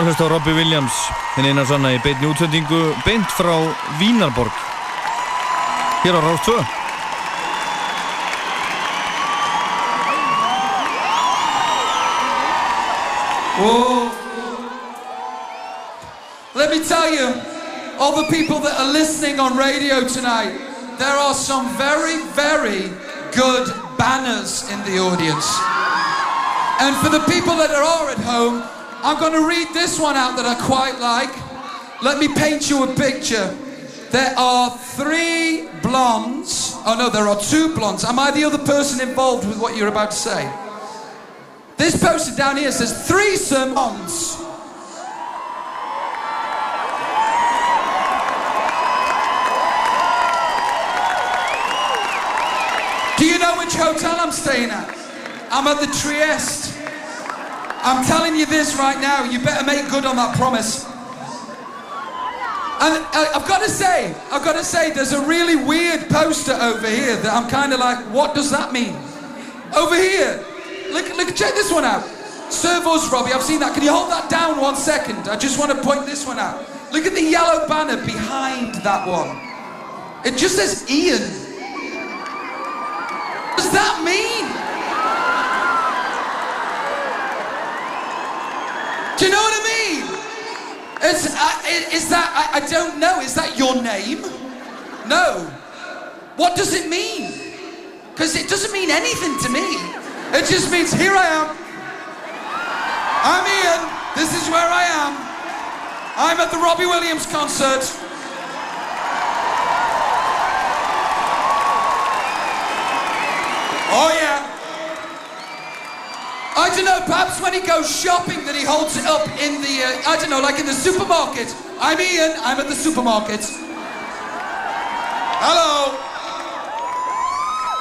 Hlusta á Robbie Williams, í útsendingu, beint frá Vínarborg. Hér á Rást 2. Whoa. Let me tell you, all the people that are listening on radio tonight, there are some very, very good banners in the audience. And for the people that are at home, I'm going to read this one out that I quite like. Let me paint you a picture. There are three blondes. Oh no, there are two blondes. Am I the other person involved with what you're about to say? This poster down here says threesome blondes. Do you know which hotel I'm staying at? I'm at the Trieste. I'm telling you this right now, you better make good on that promise. And I- I've got to say, I've got to say, there's a really weird poster over here that I'm kind of like, what does that mean? Over here, look, look, check this one out. Servos, Robbie, I've seen that. Can you hold that down one second? I just want to point this one out. Look at the yellow banner behind that one. It just says Ian. What does that mean? Do you know what I mean? It's, uh, i- is that, I, I don't know, is that your name? No. What does it mean? Because it doesn't mean anything to me. It just means, here I am. I'm Ian. This is where I am. I'm at the Robbie Williams concert. Oh, yeah. I don't know, perhaps when he goes shopping that he holds it up in the, uh, I don't know, like in the supermarket. I'm Ian, I'm at the supermarket. Hello.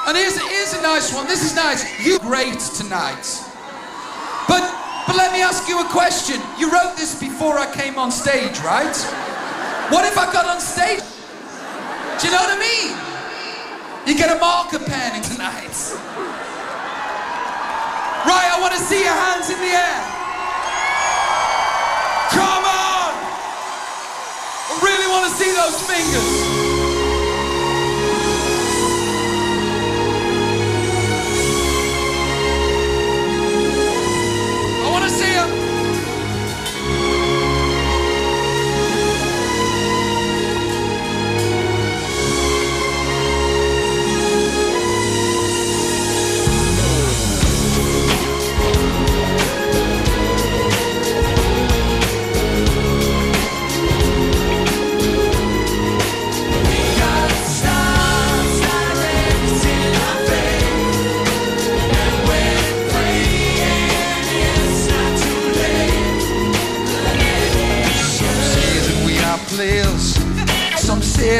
And here's, here's a nice one. This is nice. You great tonight. But, but let me ask you a question. You wrote this before I came on stage, right? What if I got on stage? Do you know what I mean? You get a marker pen tonight. Right, I want to see your hands in the air. Come on! I really want to see those fingers.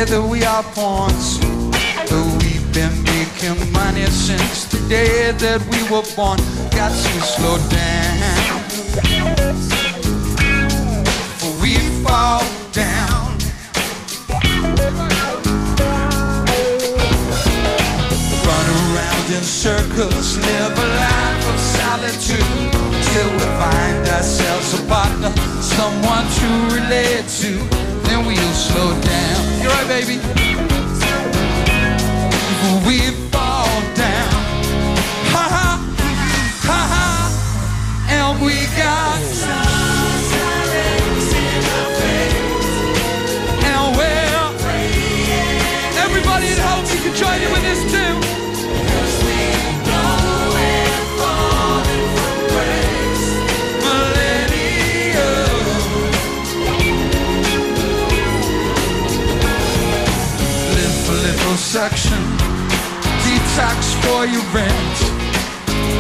That we are pawns. We've been making money since the day that we were born. Got to slow down. For we fall down. Run around in circles, live a life of solitude till we find ourselves a partner, someone to relate to. We'll slow down. You're right, baby. Before for your rent.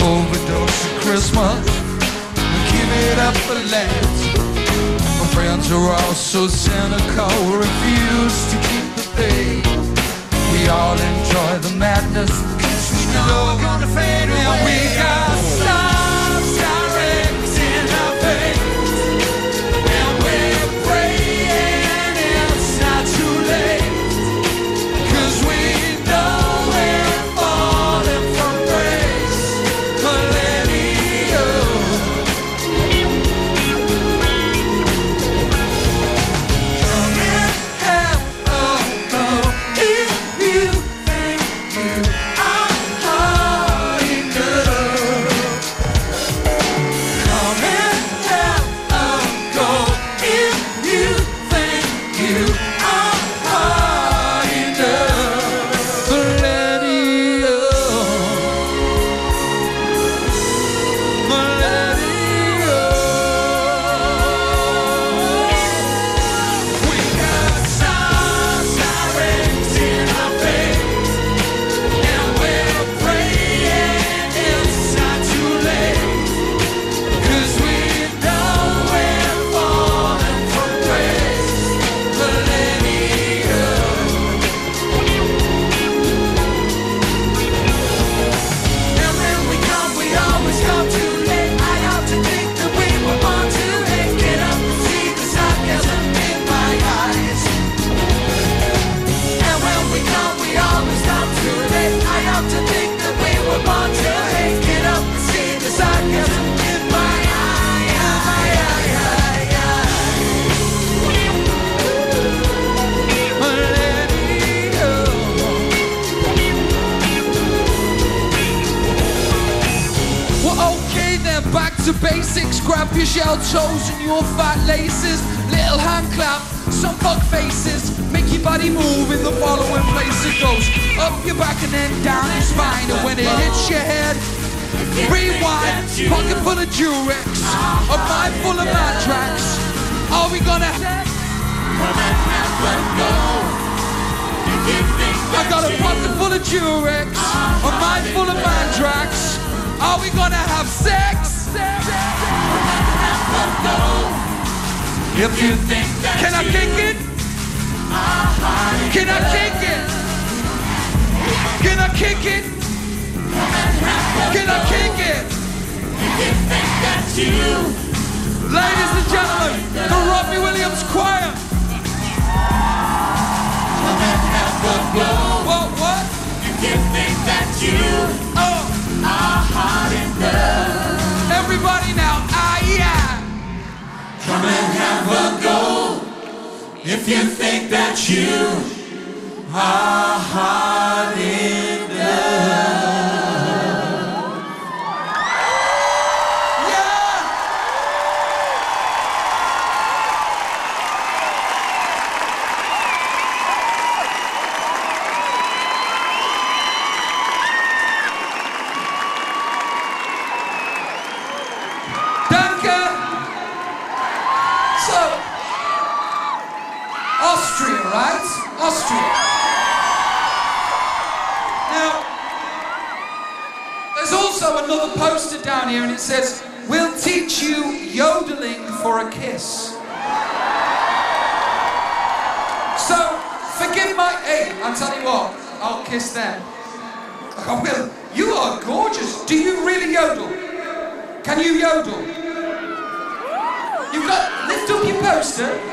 Overdose of Christmas, give it up for Lent. My friends are all so cynical, refuse to keep the faith. We all enjoy the madness, 'cause we know we're gonna fade away. We got your shell toes and your fat laces. Little hand clap, some fuck faces. Make your body move in the following place it goes. Up your back and then down your spine. And when it hits your head, rewind. Pocket full of Durex. A mind full of Matrax. Are we gonna I got a pocket full of Durex, a mind full of Mandrax. Are we gonna have sex? If you think Can I kick it? Can I kick it? Can I kick it? Can I kick it? Ladies and gentlemen, the Robbie Williams Choir. What, what? If you think that you Oh. Everybody now, ah, yeah. Well go. If you think that you are hard right? Austria. Now, there's also another poster down here and it says, We'll teach you yodeling for a kiss. So, forgive my. Hey, I'll tell you what, I'll kiss them. Oh, I will. You are gorgeous. Do you really yodel? Can you yodel? You've got. Lift up your poster.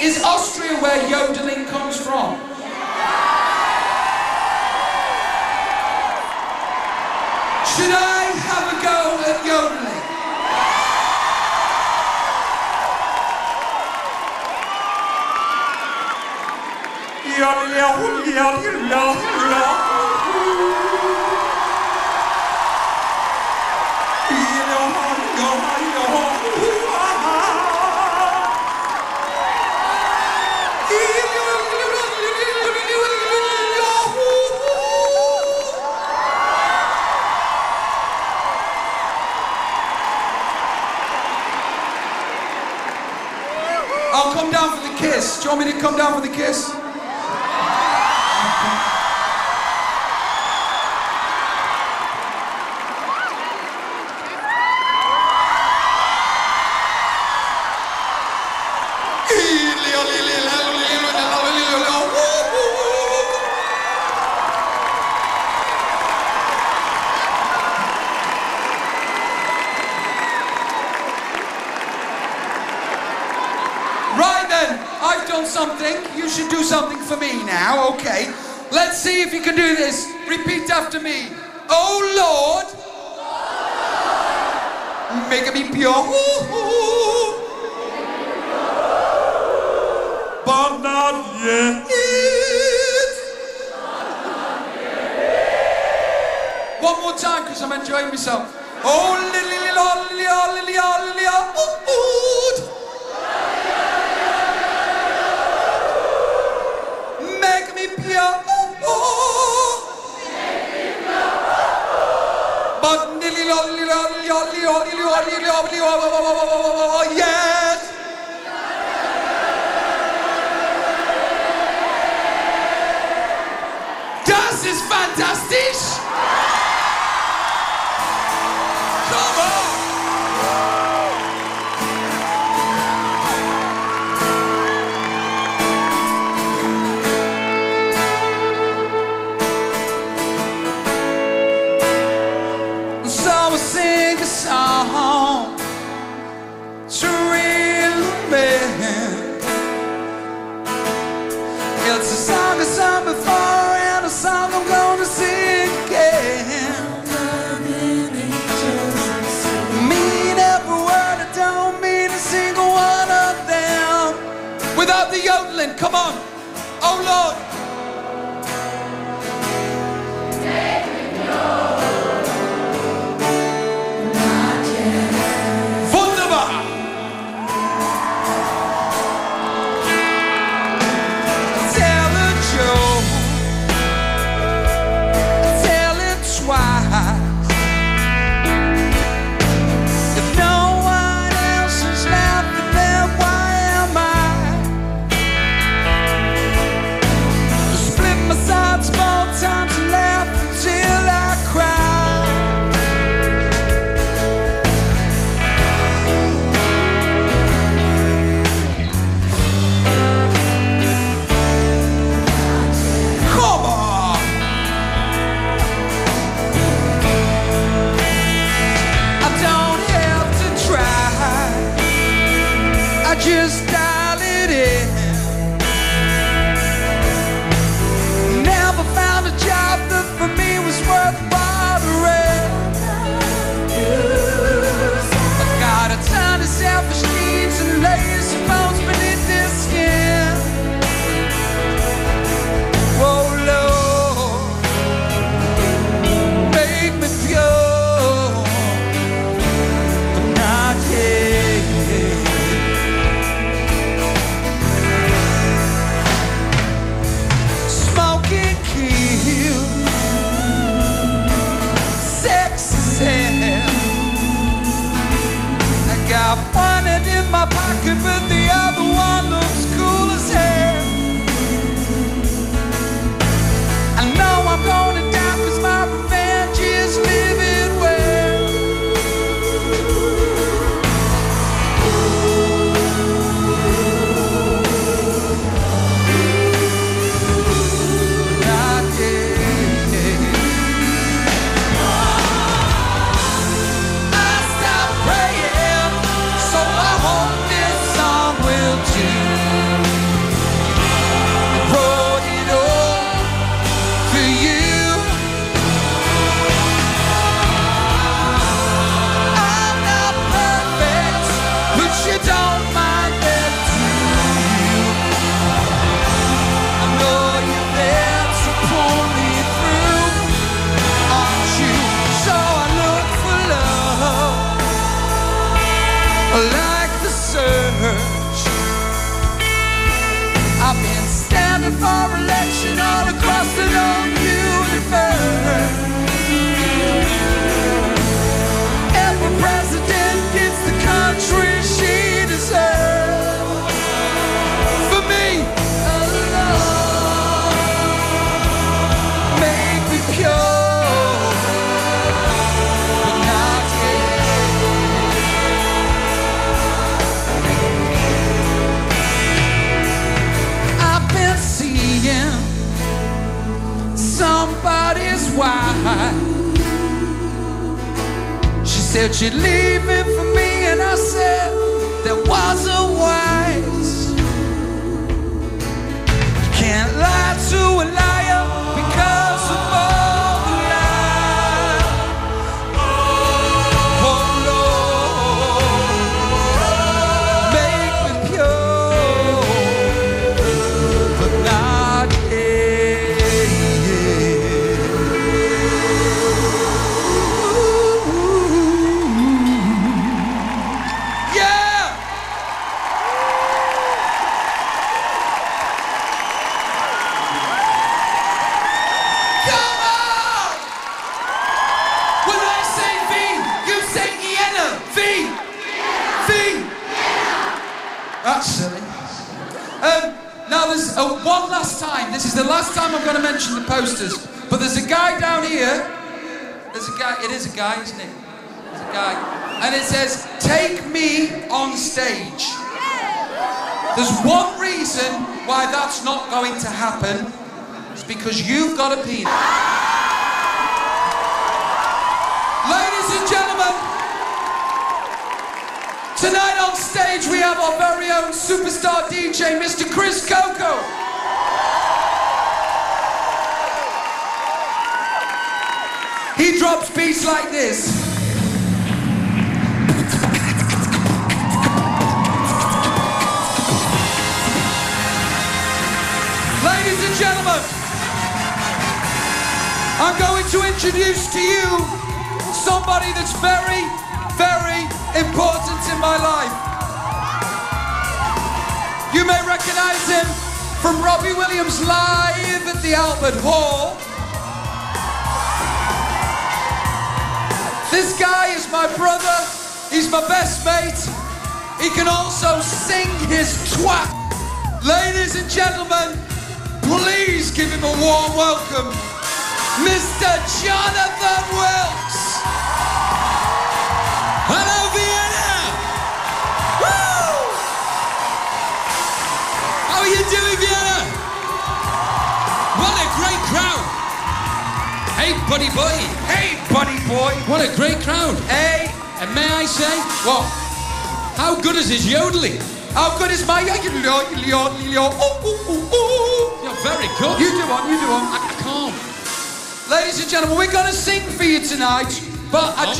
Is Austria where yodeling comes from? Should I have a go at yodeling? Yeah, yeah, yeah, yeah. Kiss. Do you want me to come down for the kiss?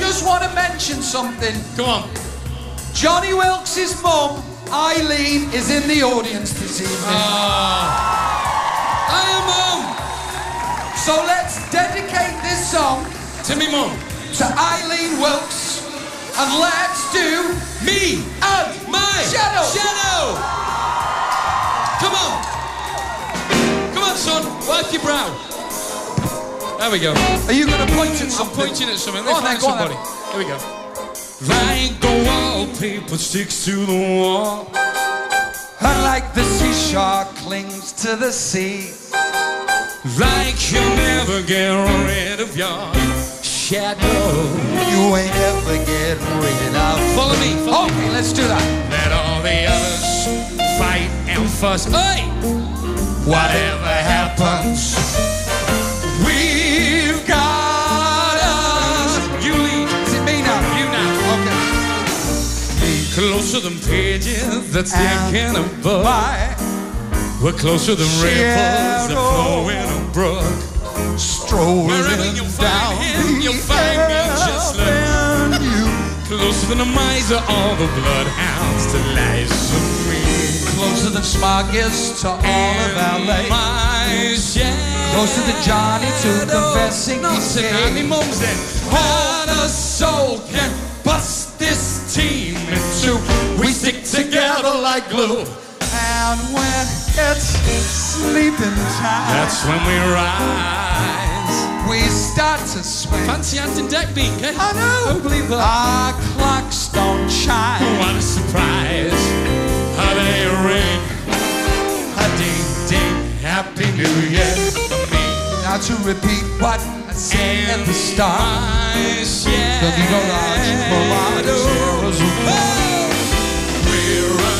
Just want to mention something. Come on. Johnny Wilkes' mum, Eileen, is in the audience this evening. Ah. I am mum. So let's dedicate this song To me mum. to Eileen Wilkes, and let's do Me. and My. Shadow. Shadow. Come on. Come on, son. Wipe your brow. There we go. Are you going to point at something? I'm pointing at something. Go Let on me then, find on somebody. Here we go. Like the wallpaper sticks to the wall. And like the seashore clings to the sea. Like you'll never get rid of your shadow. You ain't ever get rid of. Follow me. Follow me. Okay, let's do that. Let all the others fight and fuss. Hey! Whatever happens, Closer than pages that stick And in a book. We're closer than ripples that flow in a brook. strolling Wherever you down find him, you'll find me just like avenue. Closer than the miser, all the bloodhounds to lies of me. Closer than Smog is to all of LA. My. Closer than Johnny to confessing Not he's tonight, me gay. mum's dead. What a soul can bust this team in two. We stick together like glue. And when it's sleeping time, That's when we rise. we start to swing. Fancy Anton Deck beat, eh? I know. Don't believe that. Our clocks don't chime. What a surprise. How they ring. A ding ding. Happy New Year for me. Now to repeat what I said at the start. My The neurological shadow. zeros of We're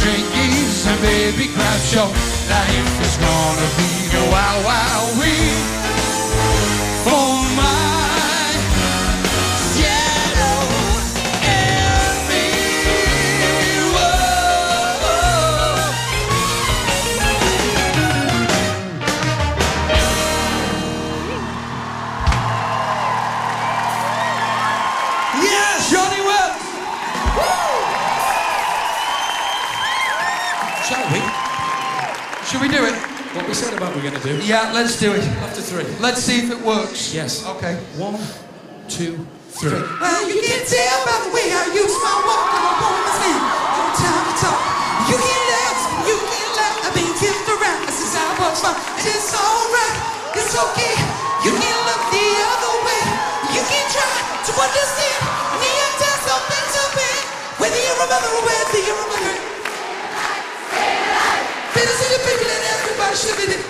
drinkies and baby crap show. Life is gonna be the wild, wild week. What we're gonna do? Yeah, let's do it. After three. Let's see if it works. Yes. Okay. One, two, three. Well, you can tell by the way I use my walk and my woman's hand. No time to talk. You can laugh, you can laugh. I've been kissed around since I was. It's alright, it's okay. You can look the other way. You can try to understand. Me and something to be. Whether you're a mother or whether you're a mother. Feel the people and everybody should be there.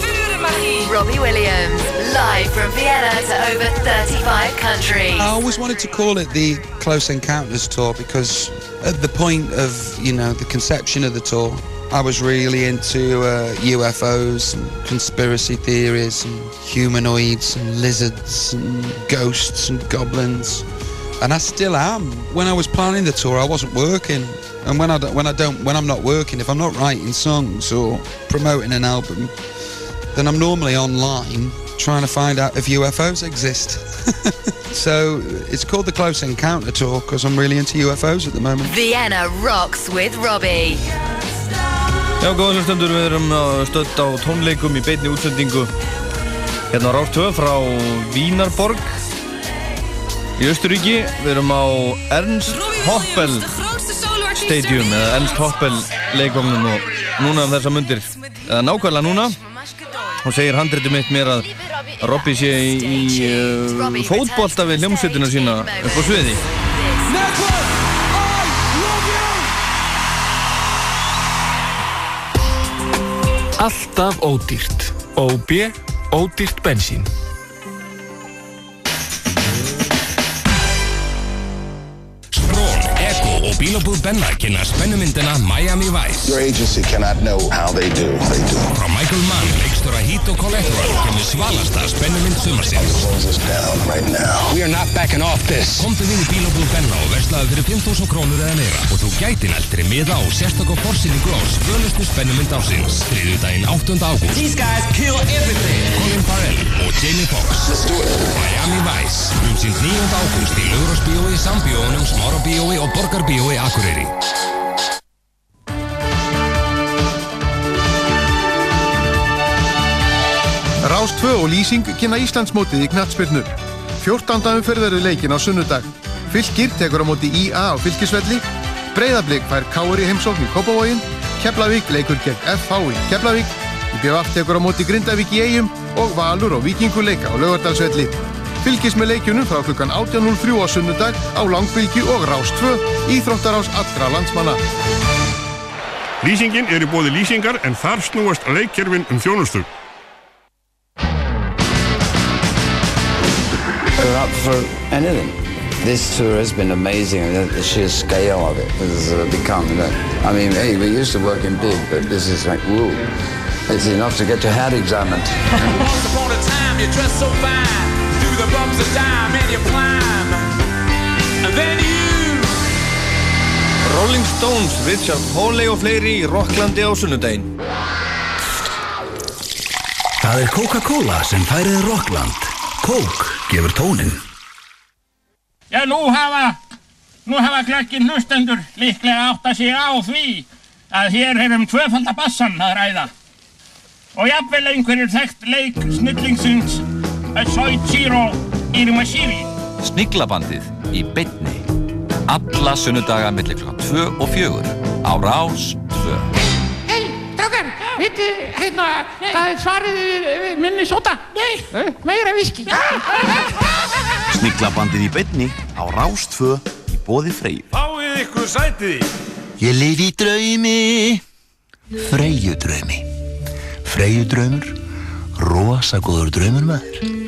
Robbie Williams, live from Vienna to over 35 countries. I always wanted to call it the Close Encounters Tour because at the point of, you know, the conception of the tour, I was really into uh, UFOs and conspiracy theories and humanoids and lizards and ghosts and goblins. And I still am. When I was planning the tour, I wasn't working. And when I, when I don't, when I'm not working, if I'm not writing songs or promoting an album, then I'm normally online trying to find out if UFOs exist. so it's called the Close Encounter Tour because I'm really into UFOs at the moment. Vienna rocks with Robbie. Já, góða hlustendur, við erum stödd á tónleikum í beitni útsendingu hérna á Rástöð frá Vínarborg í Östuríki. Við erum á Ernst Hoppel Stadium eða Ernst Hoppel leikvangum og núna um þessa mundir, eða nákvæmlega núna og segir handréttu mitt mér að Robby sé í, í uh, fótbolta við hljómsveituna sína upp á sviði. Alltaf ódýrt. OB, ódýrt bensín. og bílabúð Benna kynna spennumyndina Miami Vice. Your agency cannot know how they do they do. Frá Michael Mann, leikstóra Heat og Collateral kynni svalasta spennumynd sumarsins. We are not backing off this. Komdu við í bílabúð Benna og verslaðu fyrir 5.000 krónur eða meira og þú gæti nældri miða á sérstaklega fórsýningu á svölustu spennumynd ásins. Þriðjúdægin 8. ágúst. These guys kill everything. Colin Farrell og Jamie Foxx. Let's do it. Miami Vice. Umsýnd 9. ágúst í Lugurásbíói, Sambíónum, Smárabíói og Borgarbíói Akureyri. Rás 2 og Lýsing kynna Íslandsmótið í knattspyrnu. 14. umferð verður leikin á sunnudag. Fylgir tekur á móti IA á fylgisvelli. Breiðablík fær Káur í heimsókn í Kópavógin. Keflavík leikur gegn FH í Keflavík. IBF tekur á móti Grindavík í Eyjum og Valur og Vikingur leika á Laugardalsvelli. Fylgis með leikjunum frá klukkan 18.03 á sunnudag á Langbylgi og Rás 2, Íþróttarás allra landsmanna. Lýsingin er í bóði lýsingar en þar snúast leikkerfin um þjónustu. Up for anything. This tour has been amazing, the the sheer scale of it has uh, become, you know, I mean, hey, we used to work in big, but this is like, whoa, it's enough to get your head examined. Once upon a time, you dressed so fine. Through the bumps of time, and you climb. And then you. Rolling Stones, Richard Hawley og fleiri í Rocklandi á sunnudaginn. Það er Coca-Cola sem færið Rockland. Coke gefur tónin. Já, nú hafa, nú hafa klekkinn hlustendur líklega átt að sig á því að hér er um tvöfaldabassan að ræða. Og jafnvel einhverjir þekkt leik snillingsins Soichiro Irimashiri. Sniglabandið í bytni. Alla sunnudaga millir klokkan 2 og 4 á Rás 2. Veitu, hérna, það er svarið minni sota. Nei, meira viski. Sniglabandið í beinni á Rástfö í bóði Freyju. Fáið ykkur sætið. Ég lifi í draumi, Freyjudraumi. Freyjudraumur, rosagóður draumur maður.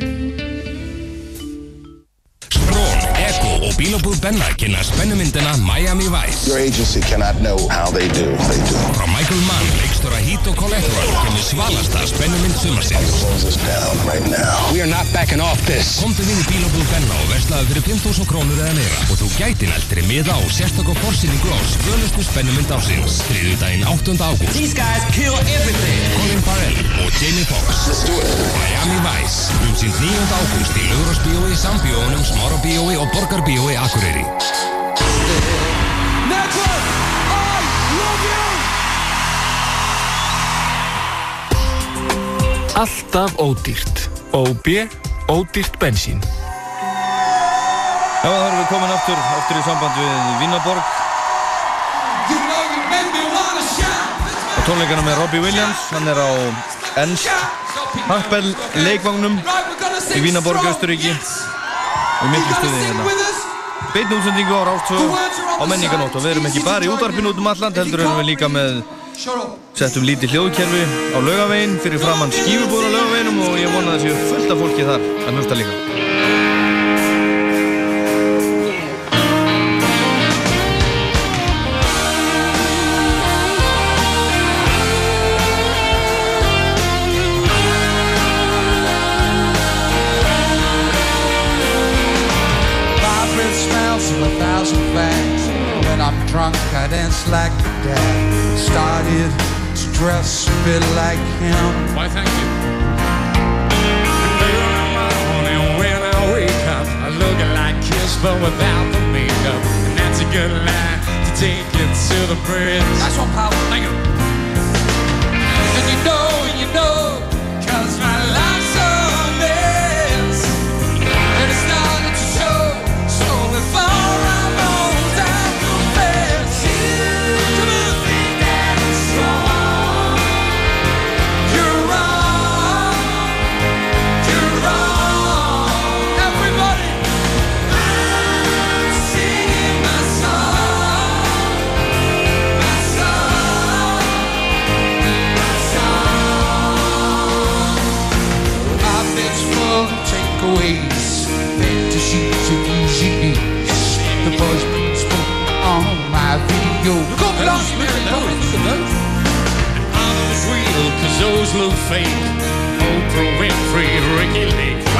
Og bílabúð Benna kynna spennumyndina Miami Vice. Your agency cannot know how they do they do. Frá Michael Mann, leikstóra Heat og Collateral kynni svalasta spennumynd sumarsins. Close this down right now. We are not backing off this. Komdu við í bílabúð Benna og verslaðu fyrir 5.000 krónur eða meira og þú gæti nældri miða á sérstaklega fórsýningu á svölustu spennumynd ásins. Þriðjúdægin 8. ágúst. These guys kill everything. Colin Farrell og Jamie Foxx. Let's do it. Miami Vice. Umsýnd 9. ágúst í Lugurásbíói, Sambíónum, Smárabíói og Borgarbíói Akureyri. Network, I love you. Alltaf ódýrt. OB, ódýrt bensín. Já, þá erum við komin aftur, aftur í samband við Vínaborg You know og tónleikana með Robbie Williams. Hann er á Ernst Happel leikvagnum í Vínaborg, Östuríki og í miklu stuði hérna. Beitn útsendingu á Rástfjö á menninganótt og við erum ekki bara í útvarpinu út um alland, heldur erum við líka með settum lítið hljóðkerfi á laugavegin fyrir framann skífubúr á laugaveginum og ég vona að það séu fullt af fólki þar að hlusta líka. drunk, I danced like a dad. Started to dress a bit like him. Why, thank you. Later in my morning, when I wake up, I look like Kiss, but without the makeup. And that's a good line to take it to the bridge. That's one power. Thank you. And you know, you know, cause my yo. God loves me. I was real, cause those look fake. Oprah Winfrey, Ricky Lake.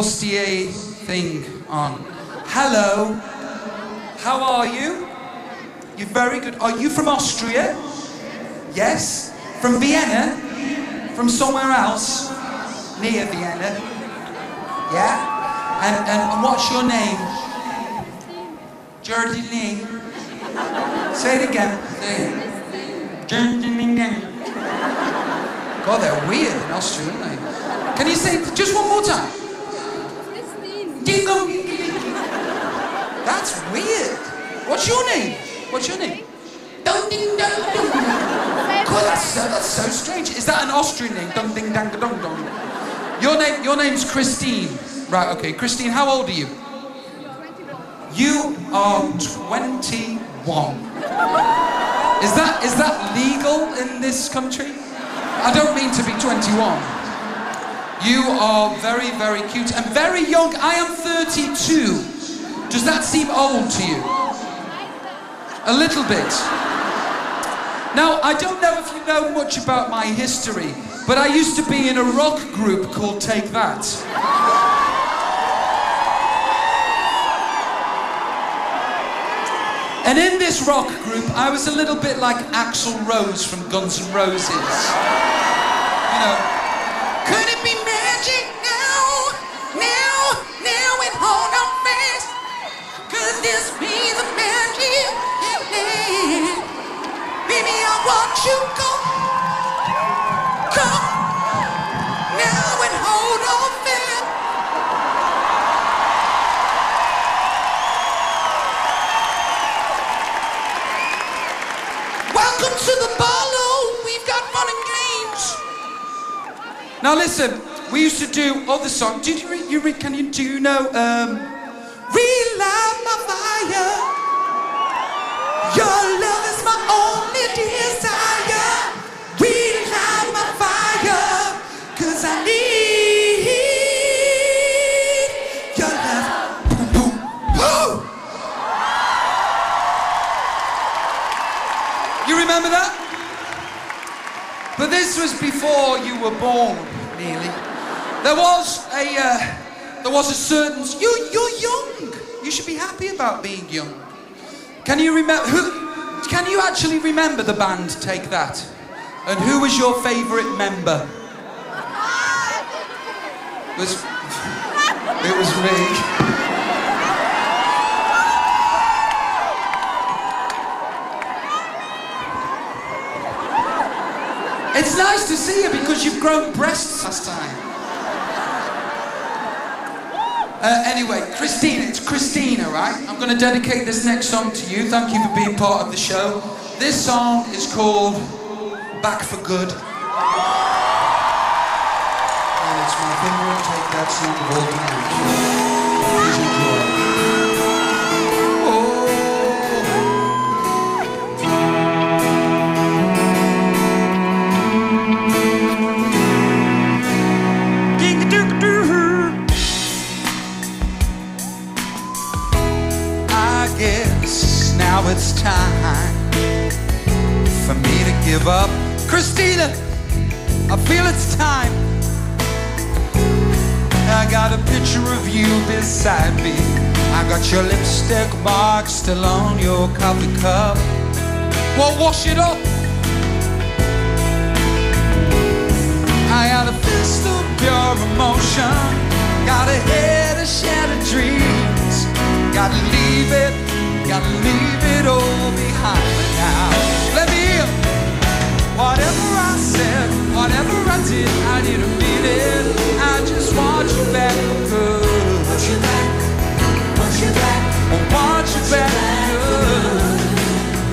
Bustier thing on. Hello. How are you? You're very good. Are you from Austria? Right, okay. Christine, how old are you? You are 21. Is that is that legal in this country? I don't mean to be 21. You are very, very cute and very young. I am 32. Does that seem old to you? A little bit. Now, I don't know if you know much about my history, but I used to be in a rock group called Take That. And in this rock group, I was a little bit like Axl Rose from Guns N' Roses. You know, could it be magic now? Now, now, and hold on fast. Could this be the magic? Baby, I want you come. Now listen, we used to do other songs. Did you read? You? Can you do you know? Um, Relight my fire. Your love is my only desire. Relight my fire, 'cause I need your love. Boom, boom, boom. You remember that? But this was before you were born, nearly. There was a, uh, there was a certain. You, you're young. You should be happy about being young. Can you remember? Who? Can you actually remember the band Take That? And who was your favourite member? It Was it was me. It's nice to see you because you've grown breasts last time. Uh, anyway, Christina, it's Christina, right? I'm going to dedicate this next song to you. Thank you for being part of the show. This song is called Back for Good. And it's my favorite Take That song of all time. It's time for me to give up. Christina, I feel it's time. I got a picture of you beside me. I got your lipstick mark still on your coffee cup. Well, wash it up. I got a fist of pure emotion. Got a head of shattered dreams. Gotta leave it, gotta leave it all behind now. Let me hear. Whatever I said, whatever I did, I didn't mean it. I just want you back. Want you back, want you back, I want you back good.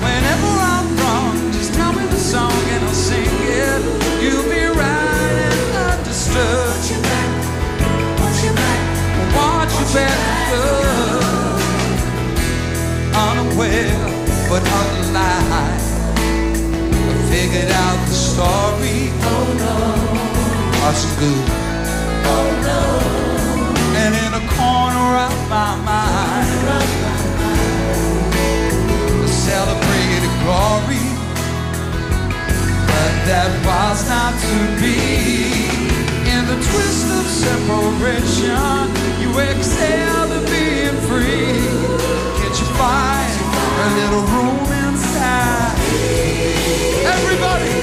Whenever I'm wrong, just tell me the song and I'll sing it. You'll be right and understood. Want you back, want you back, I want you back good. Unaware, but alive. I figured out the story. Oh no. What's good? Oh no. And in a corner of my mind. I Celebrated glory, but that was not to be. In the twist of separation, you exhale to being free. Find a little room inside? Everybody,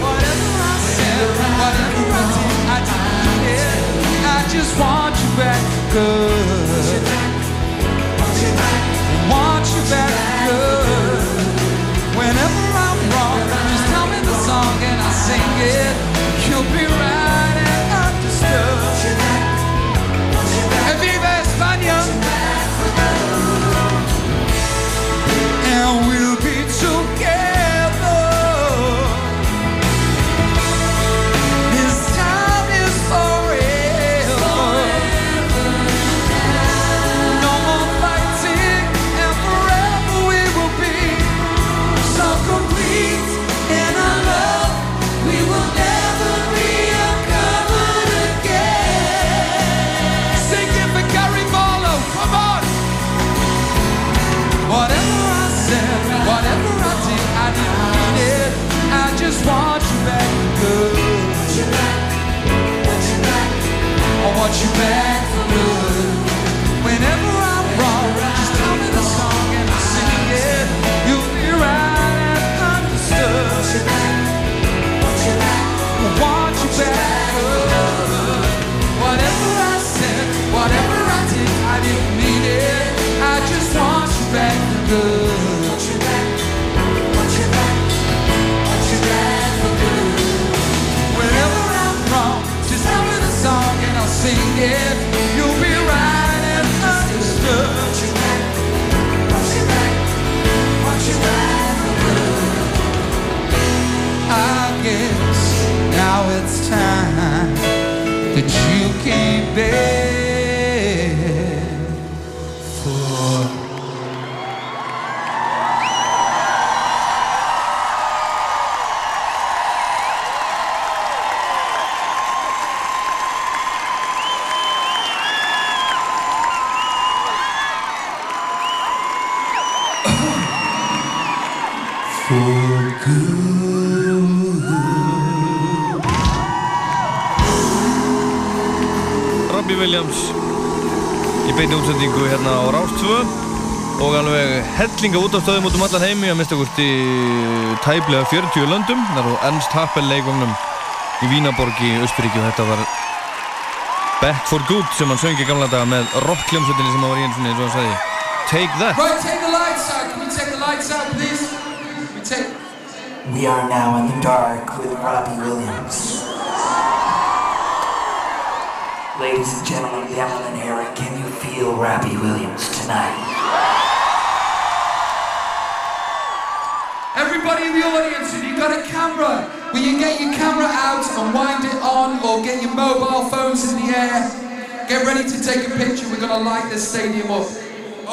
whatever I said, whatever I did, I did it. I just want you back good. Want you back good. Whenever I'm wrong, just tell me the song and I'll sing it. You'll be right and understood. Viva España. now we'll brought you back. Útsendingu hérna á Rástvö og alveg hellinga út af stöðum út um allan heimi að mista hvort í tæplega 40 löndum þar á Ernst Happel leikongnum í Vínaborg í Östuríki og þetta var Back for Good sem hann söng í gamla daga með rockljómsveitinni sem hann var í eins og hann sagði Take That Right, take the lights out. Can we take the lights out, please? We take. We are now in the dark with Robbie Williams. Ladies and gentlemen, can you feel Robbie Williams tonight? Everybody in the audience, if you've got a camera, will you get your camera out and wind it on or get your mobile phones in the air? Get ready to take a picture. We're going to light this stadium up.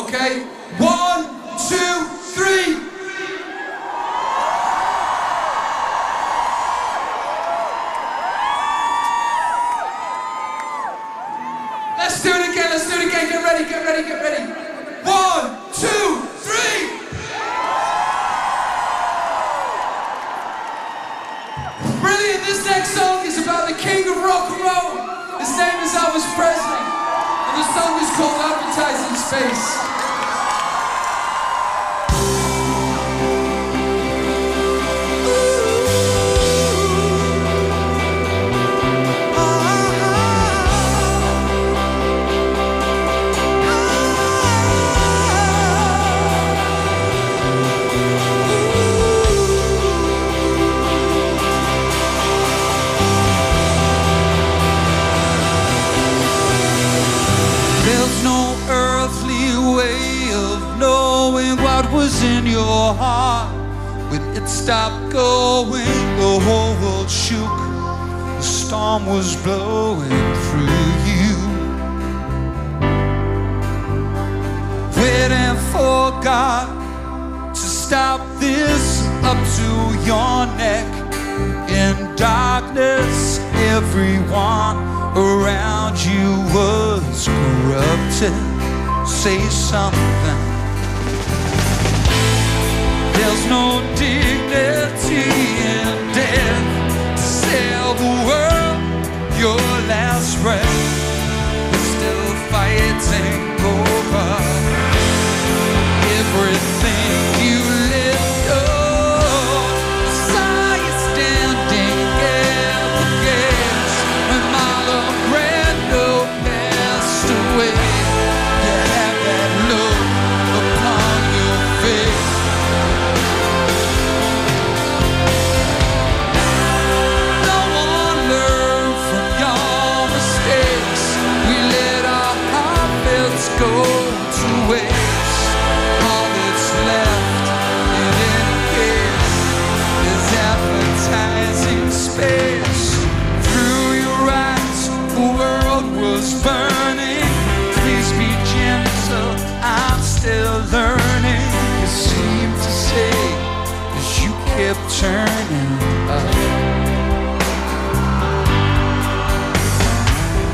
Okay? One, two, three. Ready, get ready, get ready. One, two, three. Brilliant. This next song is about the king of rock and roll. His name is Elvis Presley. And the song is called Advertising Space. stop going, the whole world shook. The storm was blowing through you. Waiting for God to stop this up to your neck. In darkness, everyone around you was corrupted. Say something. There's no dignity in death to sell the world your last breath. We're still fighting over. turning up.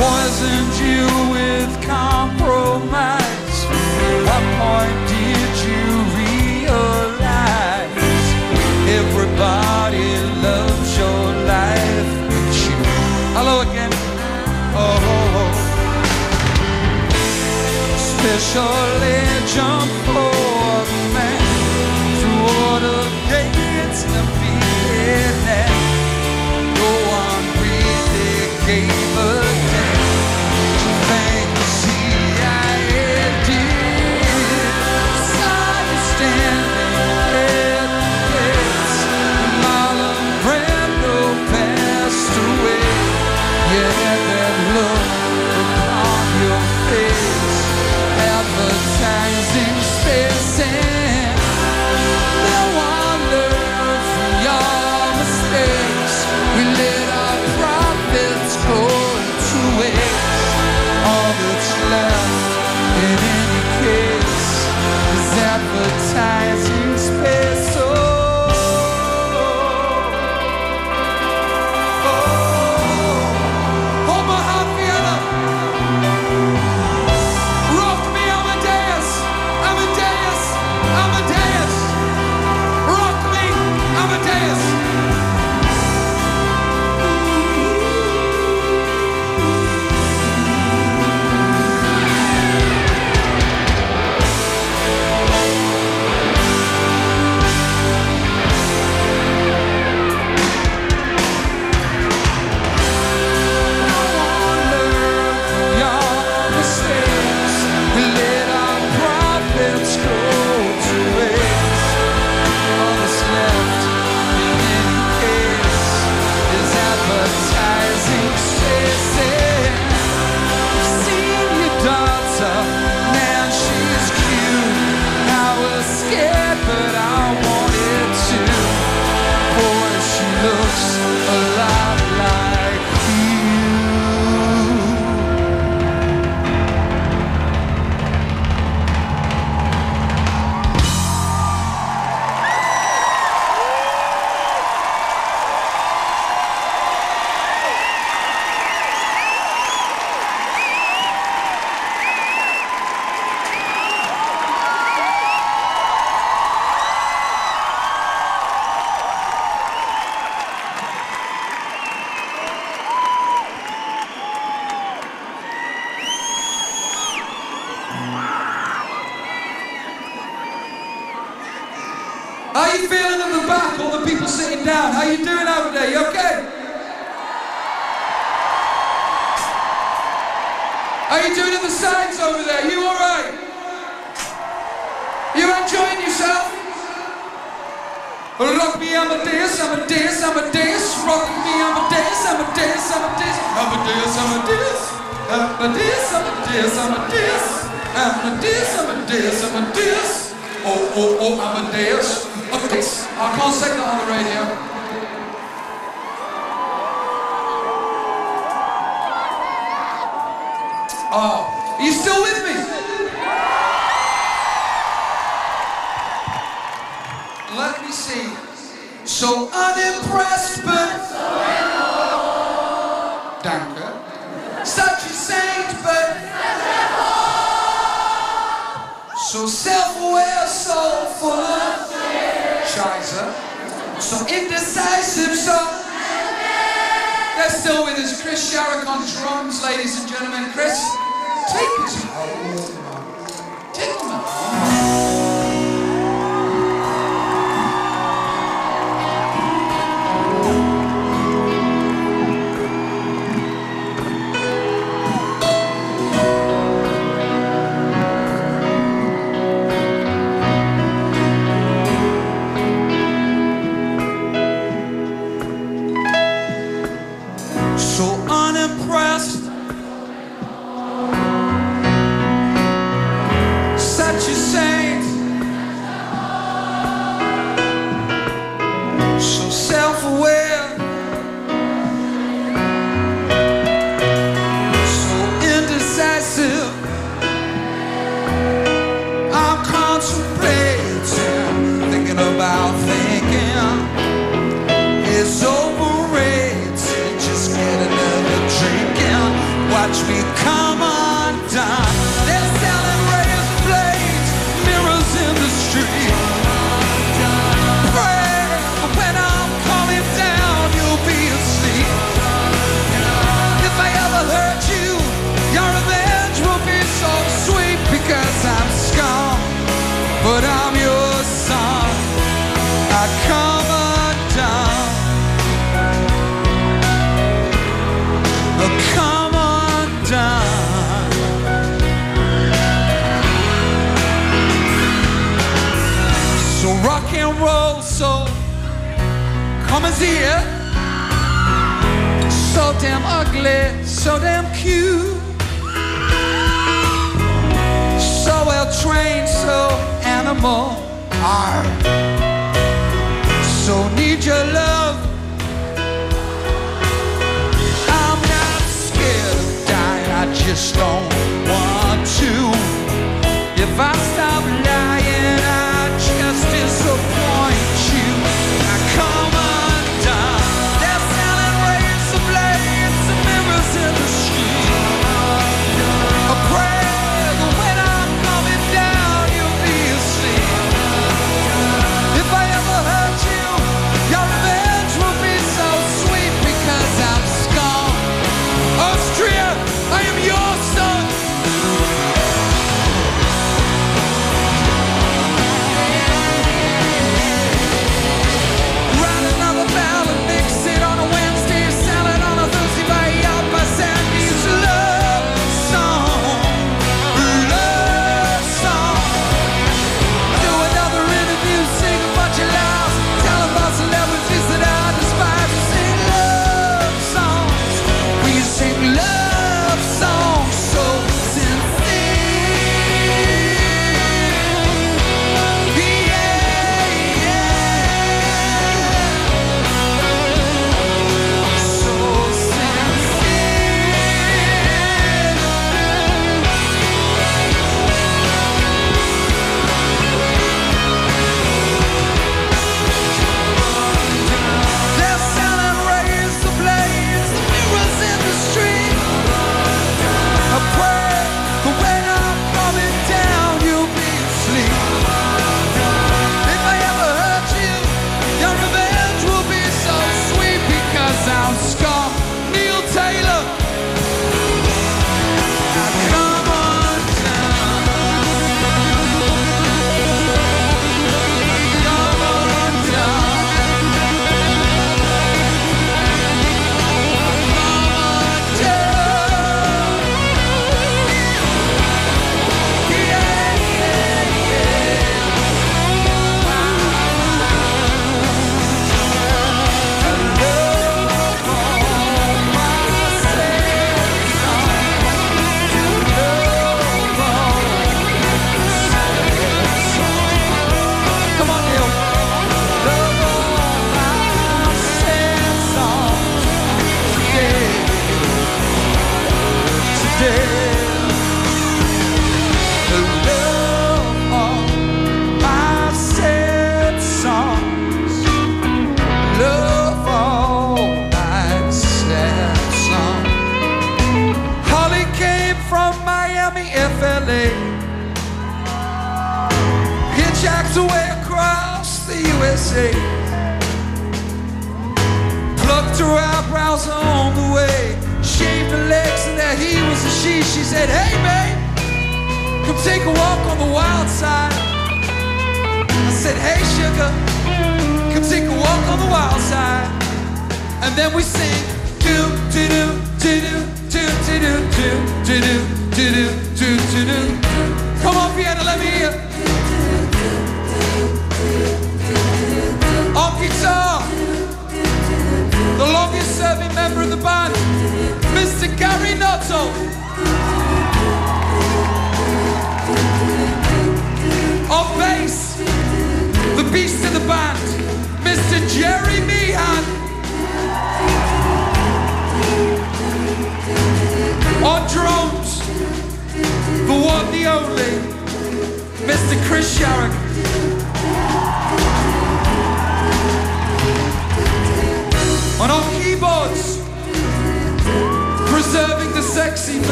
Poisoned you with compromise. What point did you realize everybody loves your life but you? Hello again. Oh, oh, oh. special.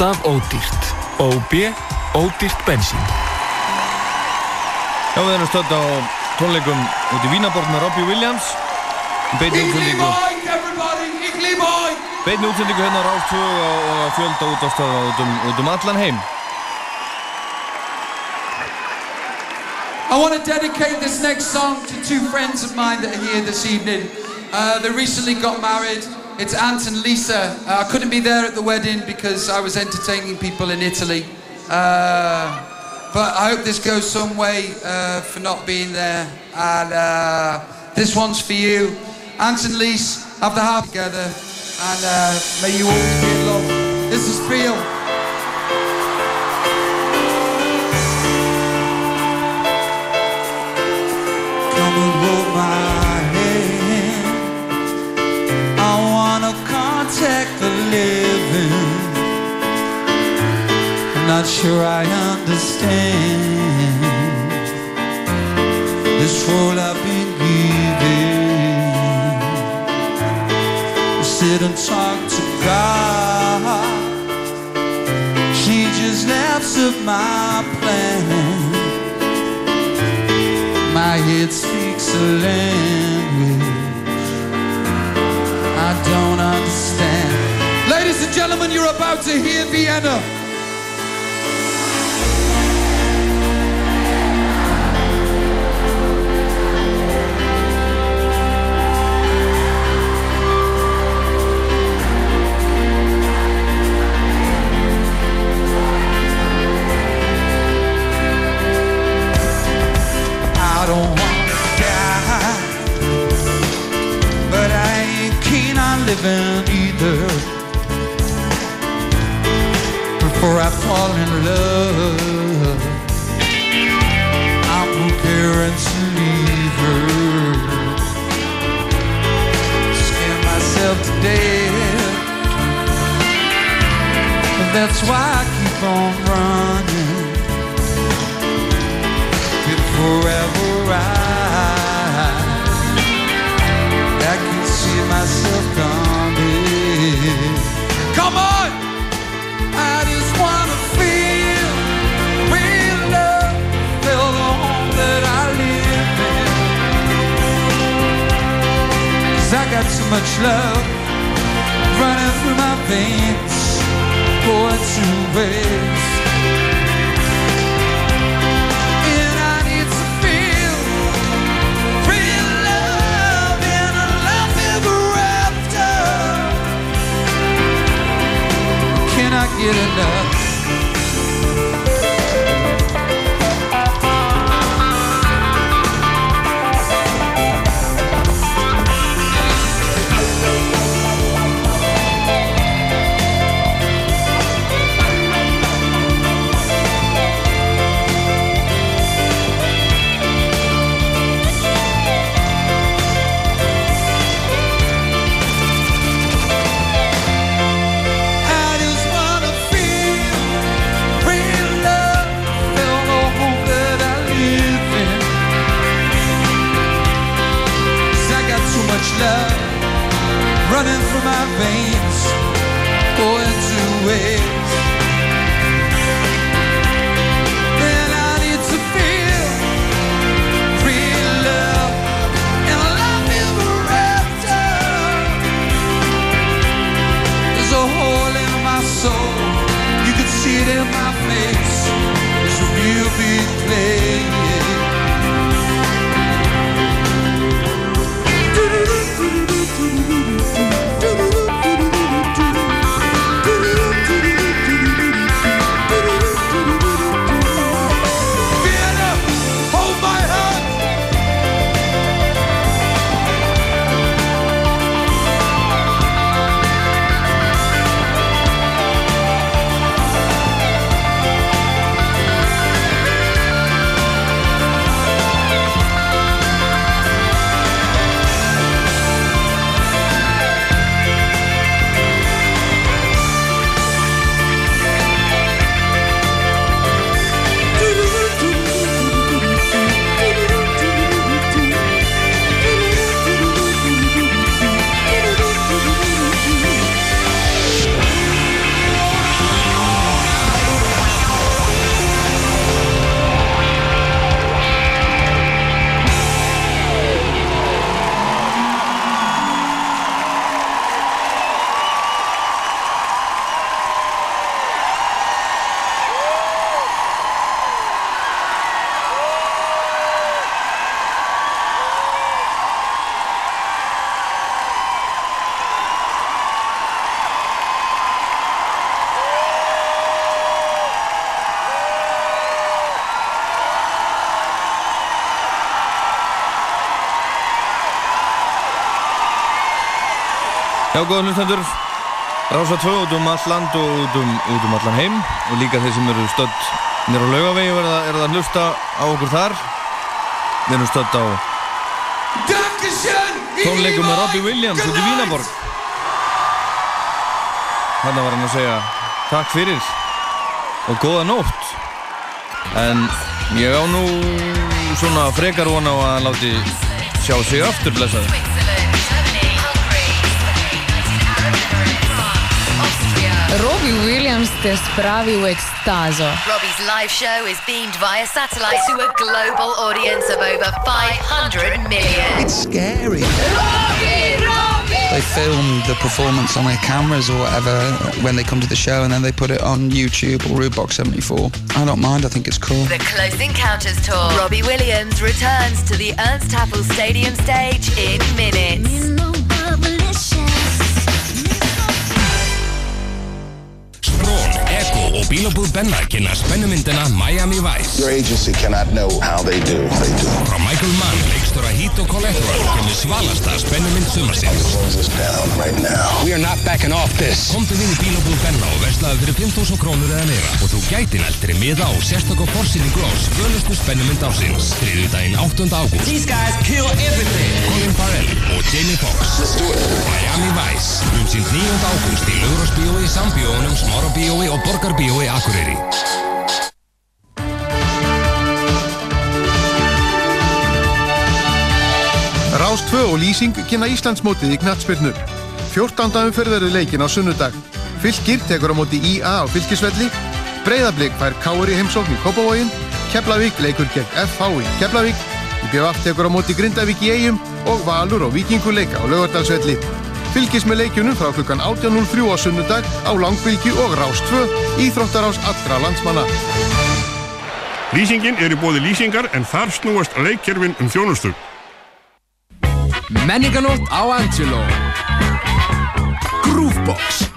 Alltaf ódýrt. OB, ódýrt bensín. Já, við erum stödd á tónleikum út í Vínaborg með Robbie Williams. Beinni útsendingu, beinni útsendingu hérna og og fjölda út á stöða út um, út um allan heim. I want to dedicate this next song to two friends of mine that are here this evening. Uh, they recently got married. It's Ant and Lisa. Uh, I couldn't be there at the wedding because I was entertaining people in Italy. Uh, but I hope this goes some way uh, for not being there. And uh, this one's for you. Ant and Lisa, have the heart together. And uh, may you always be in love. This is for you. My not sure I understand this role I've been given. Sit and talk to God. She just laughs at my plan. My head speaks a language I don't understand. Ladies and gentlemen, you're about to hear Vienna. Living either. Before I fall in love, I'm preparing to leave her. Scare myself to death. And that's why I keep on running. If forever I, I can see myself coming. Come on! I just wanna feel real love, feel the home that I live in. Cause I got too much love running through my veins, going to waste. Get enough? Running through my veins, going to waste. And I need to feel real love and love ever after. There's a hole in my soul. You can see it in my face. It's a real big place. Já, góða hlustendur, Rása 2 út um all land og út um, út um allan heim og líka þeir sem eru stödd nýra á laugavegi verða er að hlusta á okkur þar. Við erum stödd á tónleikum með Robbie Williams út í Vínaborg. Þannig var hann að segja takk fyrir og góða nótt. En ég á nú svona frekar vona á að hann láti sjá sig aftur, blessaði. Robbie Williams te spravi v ekstazo. Robbie's live show is beamed via satellite to a global audience of over 500 million. It's scary. They film the performance on their cameras or whatever when they come to the show and then they put it on YouTube or Rootbox 74. I don't mind, I think it's cool. The Close Encounters Tour. Robbie Williams returns to the Ernst Happel Stadium stage in minutes. Bílabúð Benna kynna spennumyndina Miami Vice Your agency cannot know how they do. They do. frá Michael Mann, leikstóra Heath Vito Collateral kemur svalasta spennumynd sumarsins. We are not backing off this. Komdu við í Bílabúð Benna og verslaðu fyrir 5.000 krónur eða meira og þú gæti nældri miða á sérstakka forsýningu á svölustu spennumynd ásins. Þriðudaginn 8. ágúst. These guys kill everything. Colin Farrell og Jamie Foxx. Let's do it. Miami Vice. Umsýnd 9. ágúst í Laugurásbíói, Sambíónum, Smárabíói og Borgarbíói Akureyri. Rás 2 og Lýsing kynna Íslandsmótið í knattspyrnu. 14. umferðarið leikin á sunnudag. Fylgir tekur á móti IA á fylgisvelli. Breiðablík fær Kári heimsókn í Kópavógin. Keflavík leikur gegn FH í Keflavík. IBF tekur á móti Grindavík í Eyjum og Valur og Vikingur leika á Laugardalsvelli. Fylgis með leikjunum frá klukkan 18.03 á sunnudag á Langbylgi og Rás 2, Íþróttarás allra landsmanna. Lýsingin er í bóði lýsingar en þar snúast leikkerfin um þjónustu. Menninganótt á Angelo. Groovebox.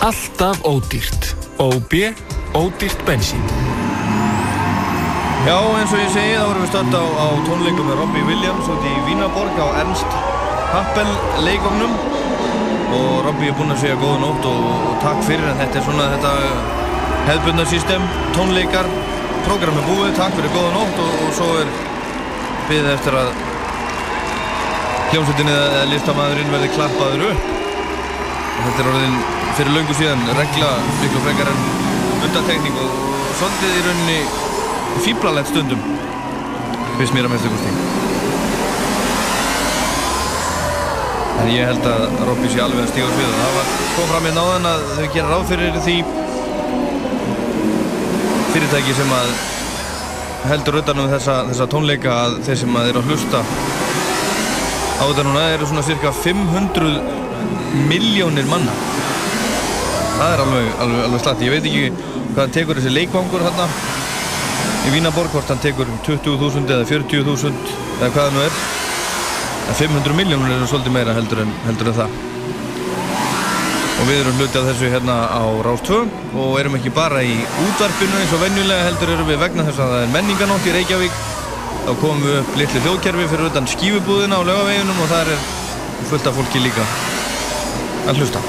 Alltaf ódýrt. OB, ódýrt bensín. Já, eins og ég segi, þá erum við stönd á, á tónleikum með Robbie Williams út í Vínaborg á Ernst Happel leikofnum og Robbie er búinn að segja góða nótt og, og takk fyrir en þetta er svona þetta hefðbundarsystem, tónleikar program er búið, takk fyrir góða nótt og, og svo er byggðið eftir að hljómsveitinni eða listamæðurinn verði klappaður upp. Og þetta er orðin fyrir laungu síðan regla miklu frekar en undatekning og svolítið í rauninni fýblalegt stundum fyrst mér að meðstu kosti en ég held að Robby sé alveg að stíga á svið. Og það var kom fram í náðan að þau gera ráð fyrir því fyrirtæki sem að heldur utanum þessa, þessa tónleika að þeir sem að eru að hlusta á þetta núna eru svona cirka 500 miljónir manna. Það er alveg, alveg, alveg slatt. Ég veit ekki hvað tekur þessi leikvangur hérna í Vínaborg hvort hann tekur 20.000 eða 40.000 eða hvað það nú er 500 miljónur eru svolítið meira heldur en, heldur en það. Og við erum hluti af þessu hérna á Rástvö og erum ekki bara í útvarpinu eins og venjulega heldur erum við vegna þess að það er menninganótt í Reykjavík. Þá komum við upp litli hljóðkerfi fyrir utan skífubúðina á laugaveginum og það er fullt af fólki líka að hlusta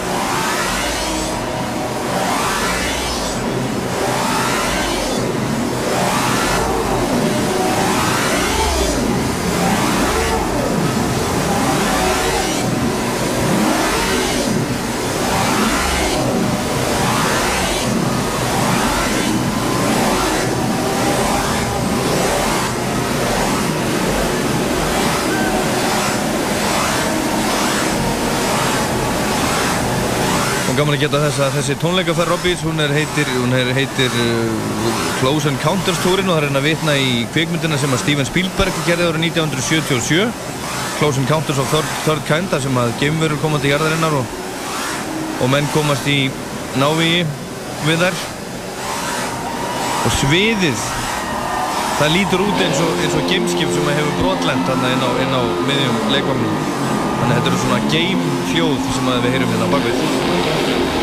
gaman að geta þess að þessi tónleikaferð Robbins, hún er heitir, hún er heitir uh, Close Encounters túrin og það er hérna að vitna í kveikmyndina sem að Steven Spielberg gerði árið 1977 Close Encounters of Third, Third Kind, þar sem að geimverur komast í jarðarinnar og, og menn komast í návíi við þær. Og sviðið það lítur út eins og, og gameskip sem hefur brotlend inn á, á miðjum leikvagnum þannig að þetta eru svona game hljóð sem við heyrum hérna bakvið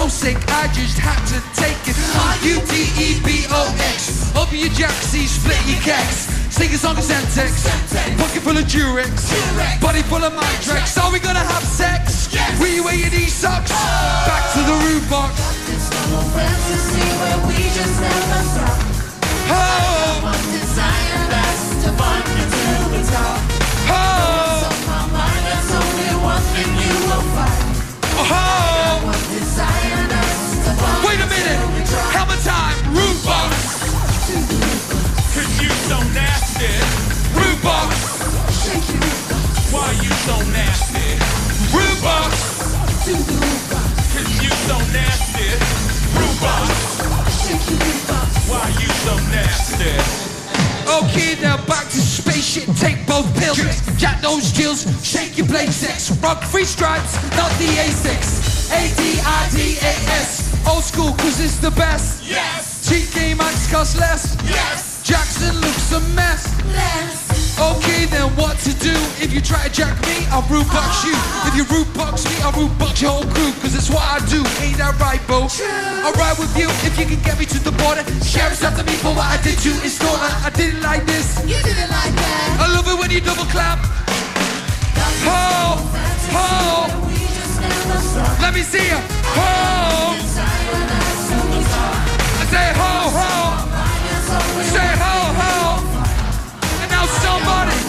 So sick, I just had to take it. U-T-E-B-O-X. Open your jacksie, split your keks. Sing a song of Sentex. Pocket full of Durex. Body full of Mitrex. Are we gonna have sex? Will you wear your knee socks? Back to the root box. Oh! Oh! Hammer time! Root box! Cause you so nasty. Box! Why you so nasty? Box! Cause you so nasty. Box. Why you so nasty? Okay, Take pills. Jack those jills. Shake your blade six. Rock free stripes, not the A6. A-D-I-D-A-S. Old school, cause it's the best. Yes. Cheat game acts cost less. Yes. Jackson looks a mess. Okay, then what to do? If you try to jack me, I'll root box you. If you root box me, I'll root box your whole crew. Cause it's what I do, ain't that right, Bo? I'll ride with you if you can get me to the border. Sheriff's after me for what I did to installer. I did it like this. You did it like that. I love it when you double clap. Ho! Ho! Let me see you. Ho! I say ho, ho! Say ho!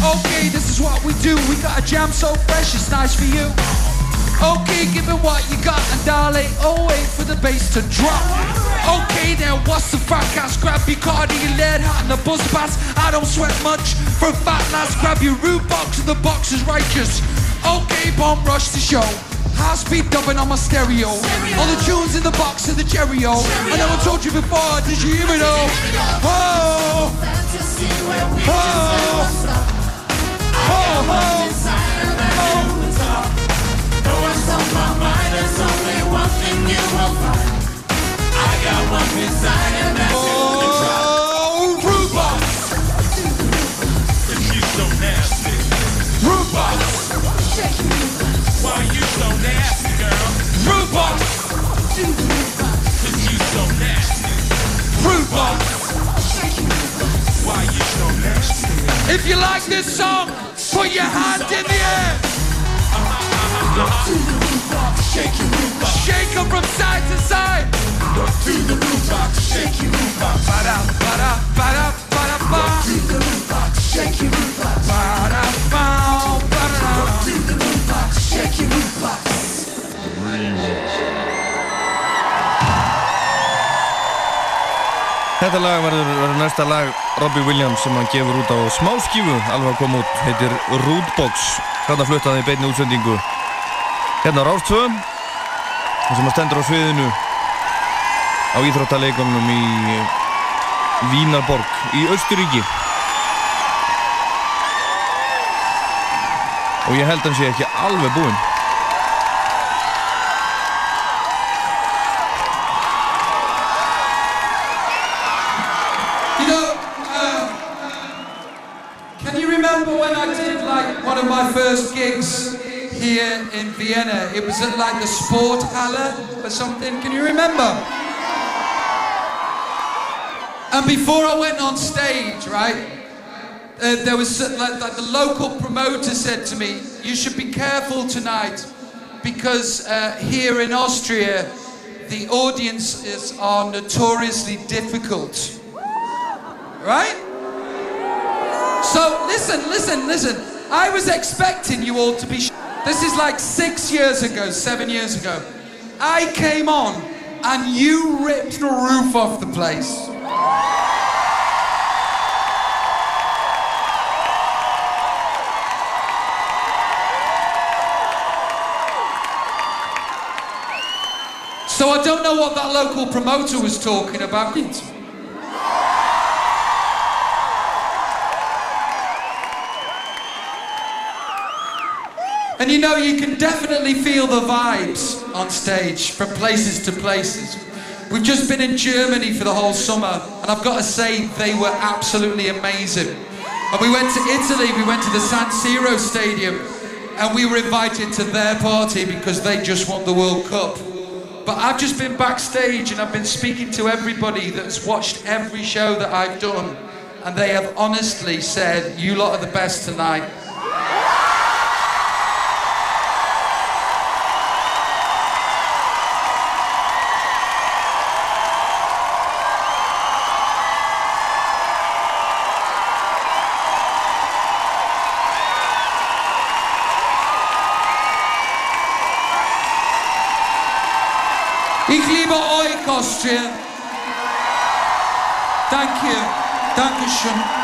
Okay, this is what we do. We got a jam so fresh, it's nice for you. Okay, give it what you got, and darling, oh wait for the bass to drop. Okay, then what's the fracas? Grab your card, your lead hat, and the bus pass. I don't sweat much for fat lass. Grab your root box, and the box is righteous. Okay, bomb rush the show. High speed dubbing on my stereo. All the tunes in the box of the Cheerio. I know I told you before, did you hear me though? Oh! Oh! If you like this song, put your hand in the air. Shake your root box. Shake 'em from side to side. To the root box. Shake your root box. Ba-da, ba-da, ba-da, ba-da, ba. The root box. Shake your root box. Ba-da, ba, ba-da. To the root box. Shake your root box. Þetta lag verður, verður næsta lag Robbie Williams sem hann gefur út á smáskífu alveg að koma út, heitir Rootbox. Þarna fluttaði í beinni útsendingu. Hérna á Rástfö sem hann stendur á sviðinu á Íþróttaleikunum í Vínarborg í Östuríki og ég held hann sé ekki alveg búinn It was like the Sporthalle or something. Can you remember? And before I went on stage, right, uh, there was uh, like, like the local promoter said to me, "You should be careful tonight because uh, here in Austria, the audiences are notoriously difficult." Right? So listen, listen, listen. I was expecting you all to be This is like six years ago, seven years ago. I came on and you ripped the roof off the place. So I don't know what that local promoter was talking about. And you know, you can definitely feel the vibes on stage from places to places. We've just been in Germany for the whole summer, and I've got to say, they were absolutely amazing. And we went to Italy, we went to the San Siro Stadium, and we were invited to their party because they just won the World Cup. But I've just been backstage and I've been speaking to everybody that's watched every show that I've done, and they have honestly said, You lot are the best tonight. Austria. Thank you. Dankeschön.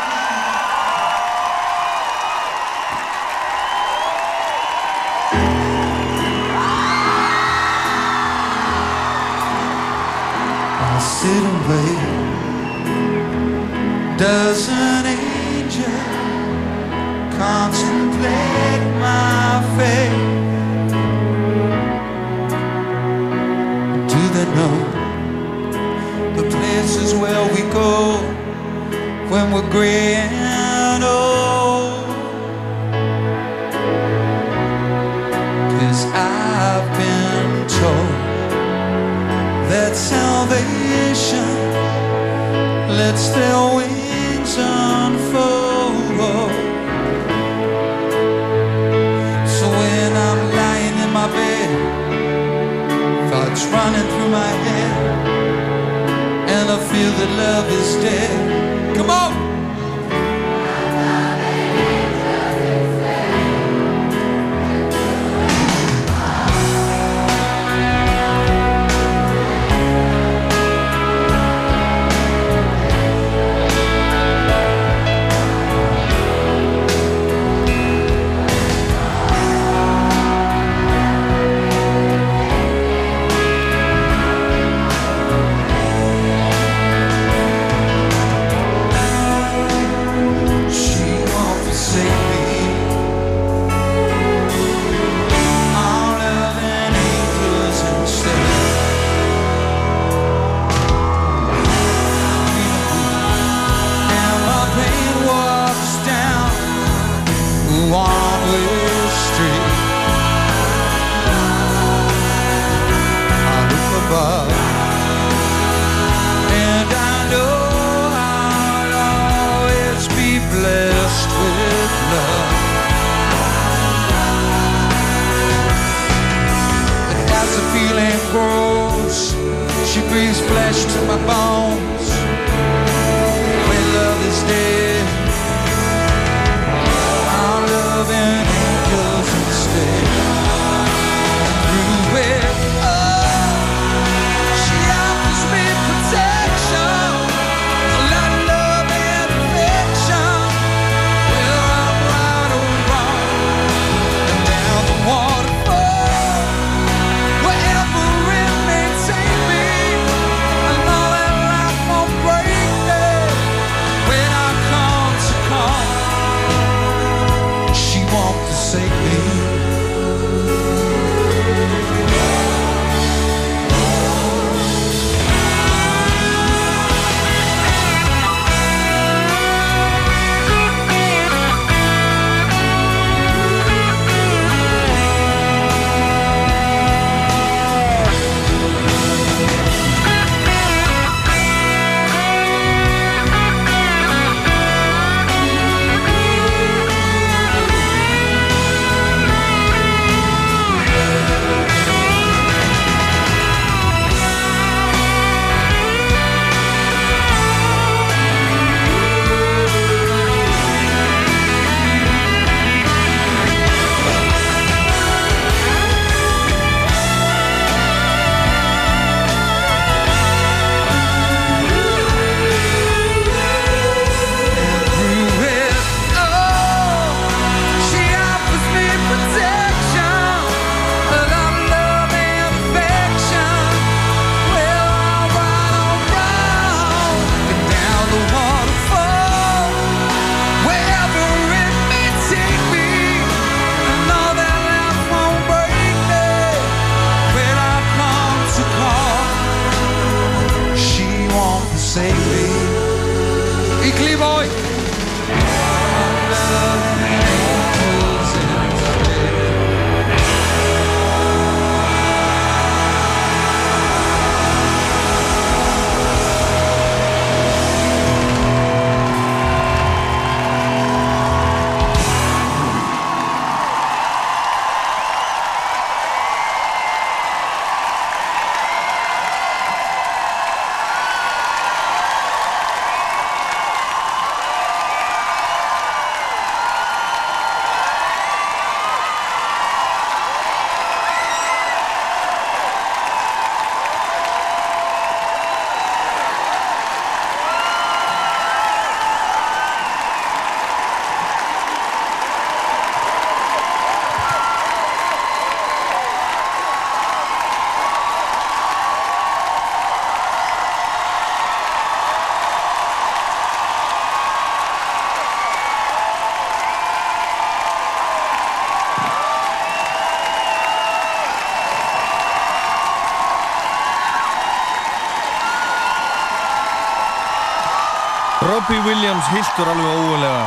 Robbie Williams hildur alveg ógulega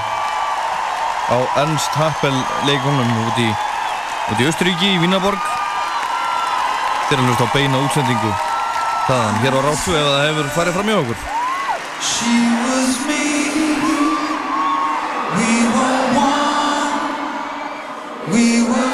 á Ernst Happel leikonum út í, í Östuríki í Vínaborg þeir hlust á beina útsendingu þaðan hér á Ráttú ef það hefur farið fram í okkur. She was me. We were one. We were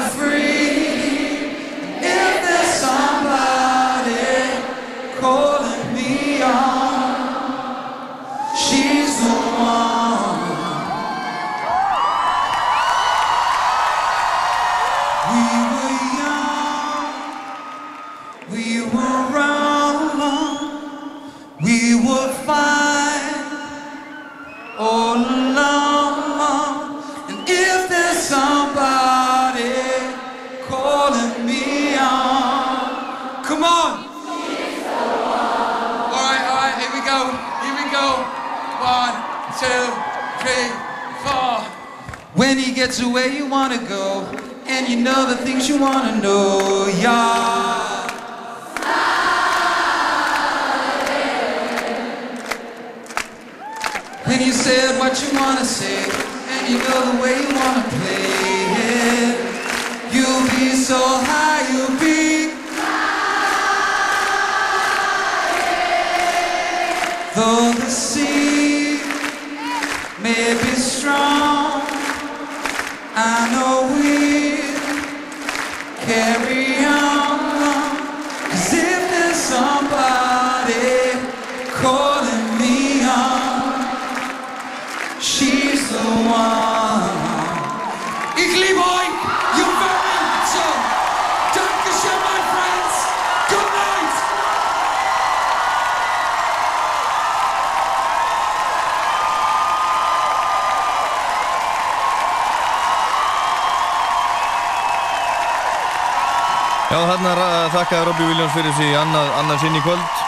fyrir sig annað, annað sinn í kvöld.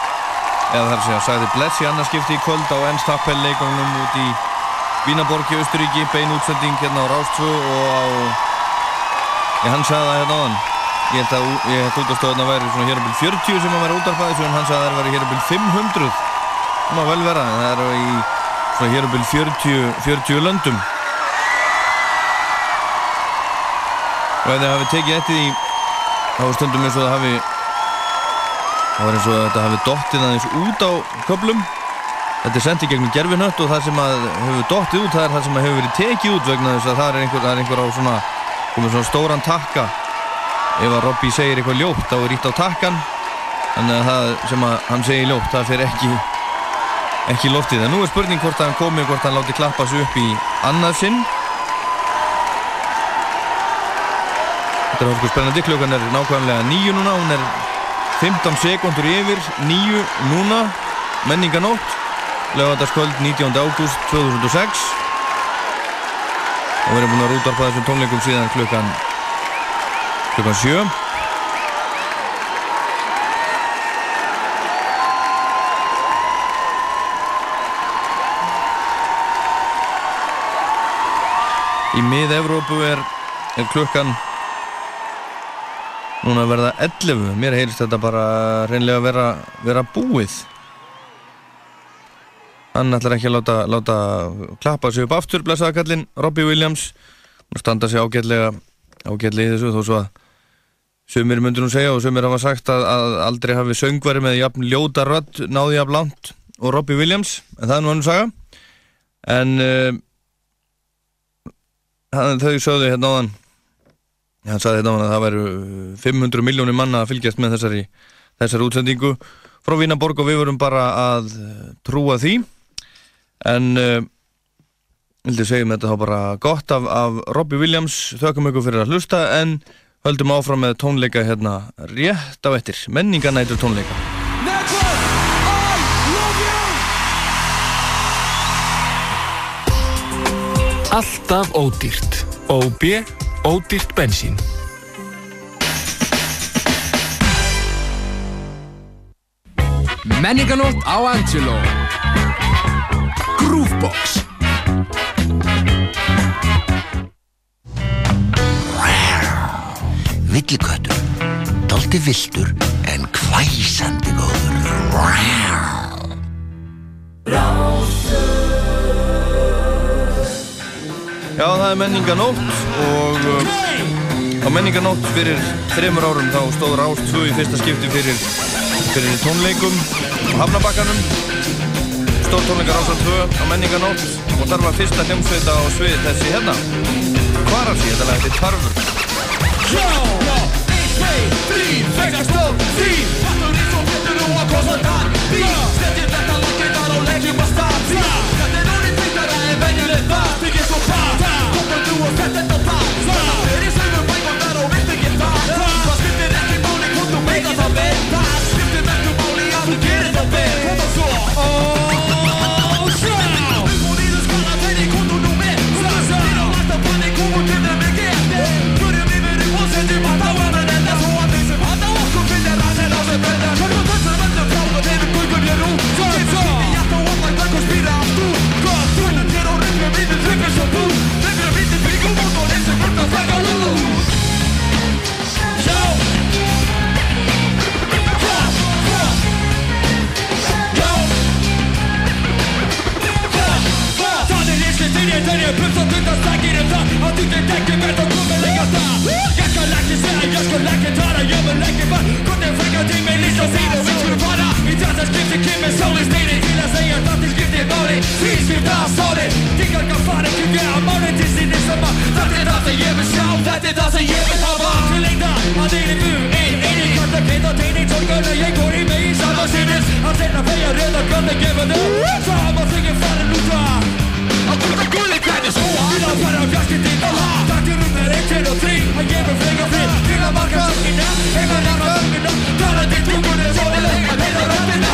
Eða þar sé að sagði bless í annað skipti í kvöld á Ernst Happel leikonum út í Vínaborg í Östuríki bein útsending hérna á Rástvö og á ég hann sagði það hérna áðan. Ég held að ég held útastöðuna væri svona hér um byrj 40 sem að vera útarpaði svo en hann sagði að það væri hér byrj 500 það má vel vera en það eru í svona hér byrj 40, 40 löndum. Og ef þið hafið tekið eftir því þá er stundum eins og það hafi það var eins og þetta hafi dottið aðeins út á köplum þetta er sendið gegnum gerfinött og það sem að hefur dottið út það er það sem að hefur verið tekið út vegna þess að það er einhver, það er einhver á svona komið svona stóran takka. Ef að Robby segir eitthvað ljótt þá er ítt á takkan. Að það sem að hann segir ljótt það fer ekki ekki loftið. En nú er spurning hvort hann komi hvort hann láti klappa sig upp í annað sinn. Þetta er hálfur spennandi, klukkan er nákvæmlega nýju núna, hún er 15 sekundur yfir, nýju núna, menninganótt, lögadaskvöld 19. ágúst 2006 og við erum búin að rútarpa þessum tónleikum síðan klukkan klukkan 7 Í mið-Evrópu er, er klukkan núna að verða 11 mér heyrist þetta bara reynlega vera, vera búið. Hann ætlar ekki að láta, láta klappa sig upp aftur blessaðakallinn Robbie Williams. Og standa sig ágætlega ágætlega í þessu þó svo að sumir myndur nú segja og sumir hafa sagt að, að aldrei hafi söngvari með jafn ljóta rödd náði jafn langt og Robbie Williams en það er nú hann saga. En uh, hann, þau sögðu hérna áðan hann sagði þetta að það væru 500 miljónir manna að fylgjast með þessari, þessari útsendingu. Frá Vínaborg og við vorum bara að eh, trúa því. En uh, vildi segjum þetta þá bara gott af, af Robbie Williams. Þökkum ykkur fyrir að hlusta en höldum áfram með tónleika hérna rétt á ettir, menninganætur tónleika. Alltaf ódýrt OB Ódýrt bensín. Menninganótt á Angelo. Groovebox. Villiköttur, doldi viltur en hvæsandi góður. Rásur Já, það er menninganótt og uh, á menninganótt fyrir þreymur árum þá stóð Rás 2 í fyrsta skipti fyrir, fyrir tónleikum á Hafnabakkanum. Stóð tónleikar Rásar 2 á menninganótt og þar var fyrsta hljómsveita á svið þessi hérna. Kvarasi, þetta lag heitir Tarfur. Já, já, 1, 2, 3, fækka stóð, 3 Fattur eins og betur og að kosa það Bí, setjum þetta lakkeitar og leggjum að stað þetta orðið Senior left, figures will pop. Couple duos, set at the pop. Stop. It is even Kritikken med solen stener til deg sier at de skrifter dårlig. Friskrift av solen. Tinker kan faen ikke gjøre mannen til sine som har tatt det av seg hjemme sjøl. Dette tar seg hjemme fra bakfullengda av dine buer. Enig katt og kvitt og tegning tolker når jeg går i meg i samme sinnes. Han sender feier rød og grønne gevende. Så han må synge faen luta. Að að þú það gulli hvernig svo að Til að fara á fjarskiptin og ha Taktur um þær 1, 2 og 3 Að ég vil frega frið Til að marka söngina Heima nærma söngina Tala til tungunni Svo vil ég að heita röndina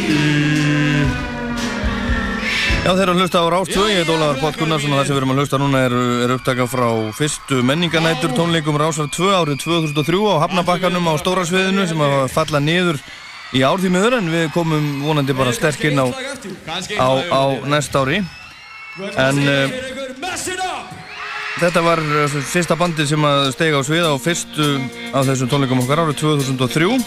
já þeir eru að hlusta á Rástvö, ég heit Ólafur Páll Gunnarsson og það sem við erum að hlusta núna er, er upptaka frá fyrstu menninganætur tónleikum Rásar 2 árið 2003 á Hafnabakkanum á Stórasviðinu sem að falla niður í ár því miður en við komum vonandi bara sterk inn á, á, á næst ári. En uh, þetta var uh, fyrsta bandið sem að stega á svið á fyrstu af þessum tónleikum okkar árið 2003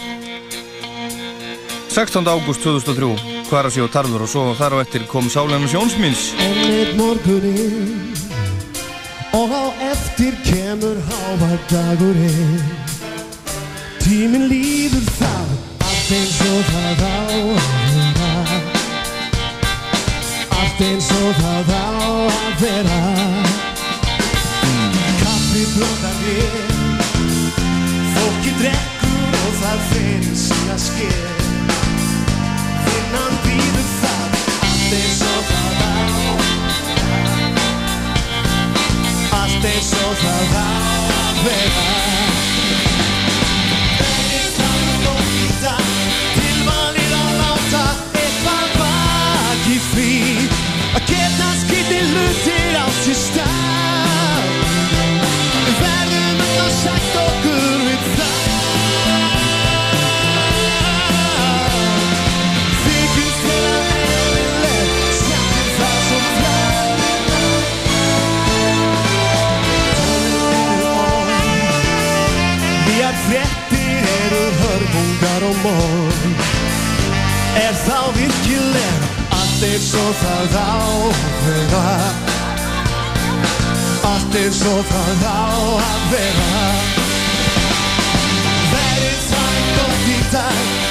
16. ágúst 2003 Kvarasi og Tarfur og svo þar á eftir kom Sáleina Sjónsmins Enn eitt morguninn Og á eftir kemur hávar dagurinn. Tíminn líður það Allt eins og það á að vera. Allt eins og það á að vera. Kaffi blóðar við Fólki drekkur og það Vinnan býður það Allt eins og það á Allt eins og það á að vera eins og það á að vera. Allt eins og það á að vera. Verið það gott í dag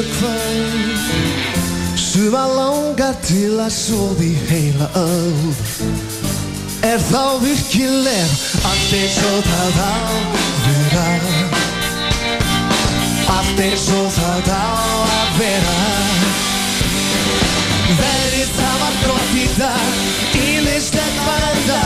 Síðan kemur kvöld. Suma langar til að sofi heila öll Er þá virkilega allt eins og það á að vera? Allt eins og það á að vera. Verið það var gott í dag. Ímislegt var enda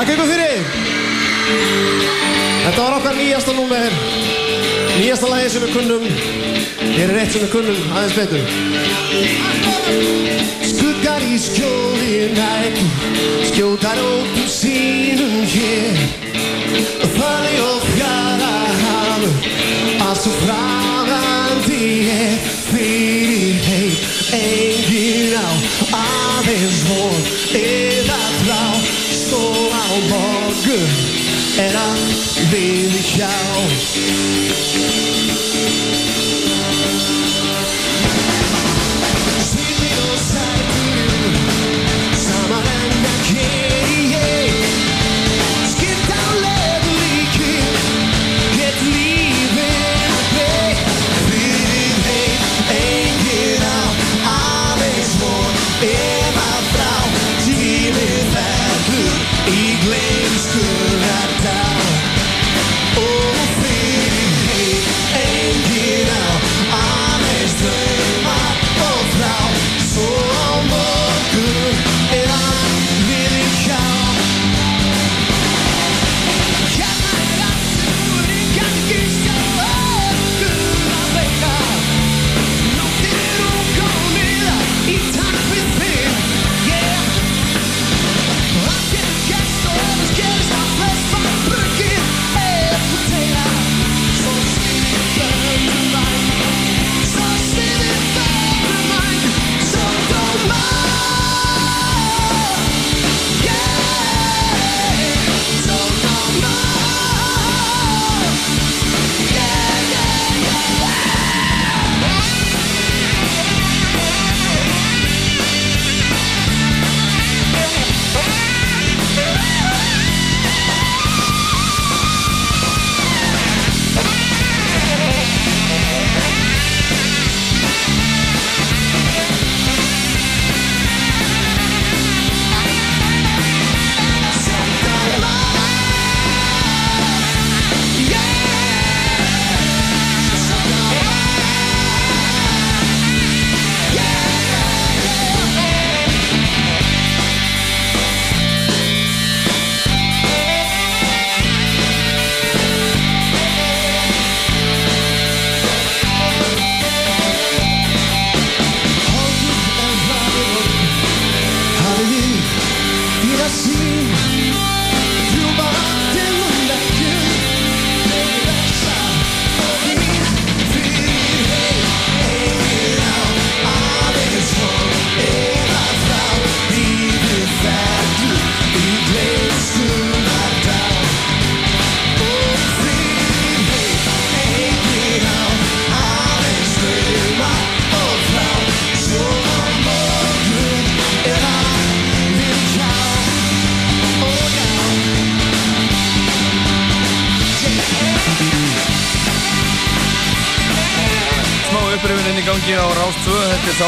Það gengur fyrir. Þetta var okkar nýjasta númer. Nýjasta lagi sem við kunnum. Hér er eitt sem við kunnum aðeins betur. Skuggar í skjóli nætur Skjótar út úr sínum hér. Þannig og fjara hafur Allt svo fragandi er fyrir heim Engin á aðeins von Eða þrá Stó and i'll be ik jou.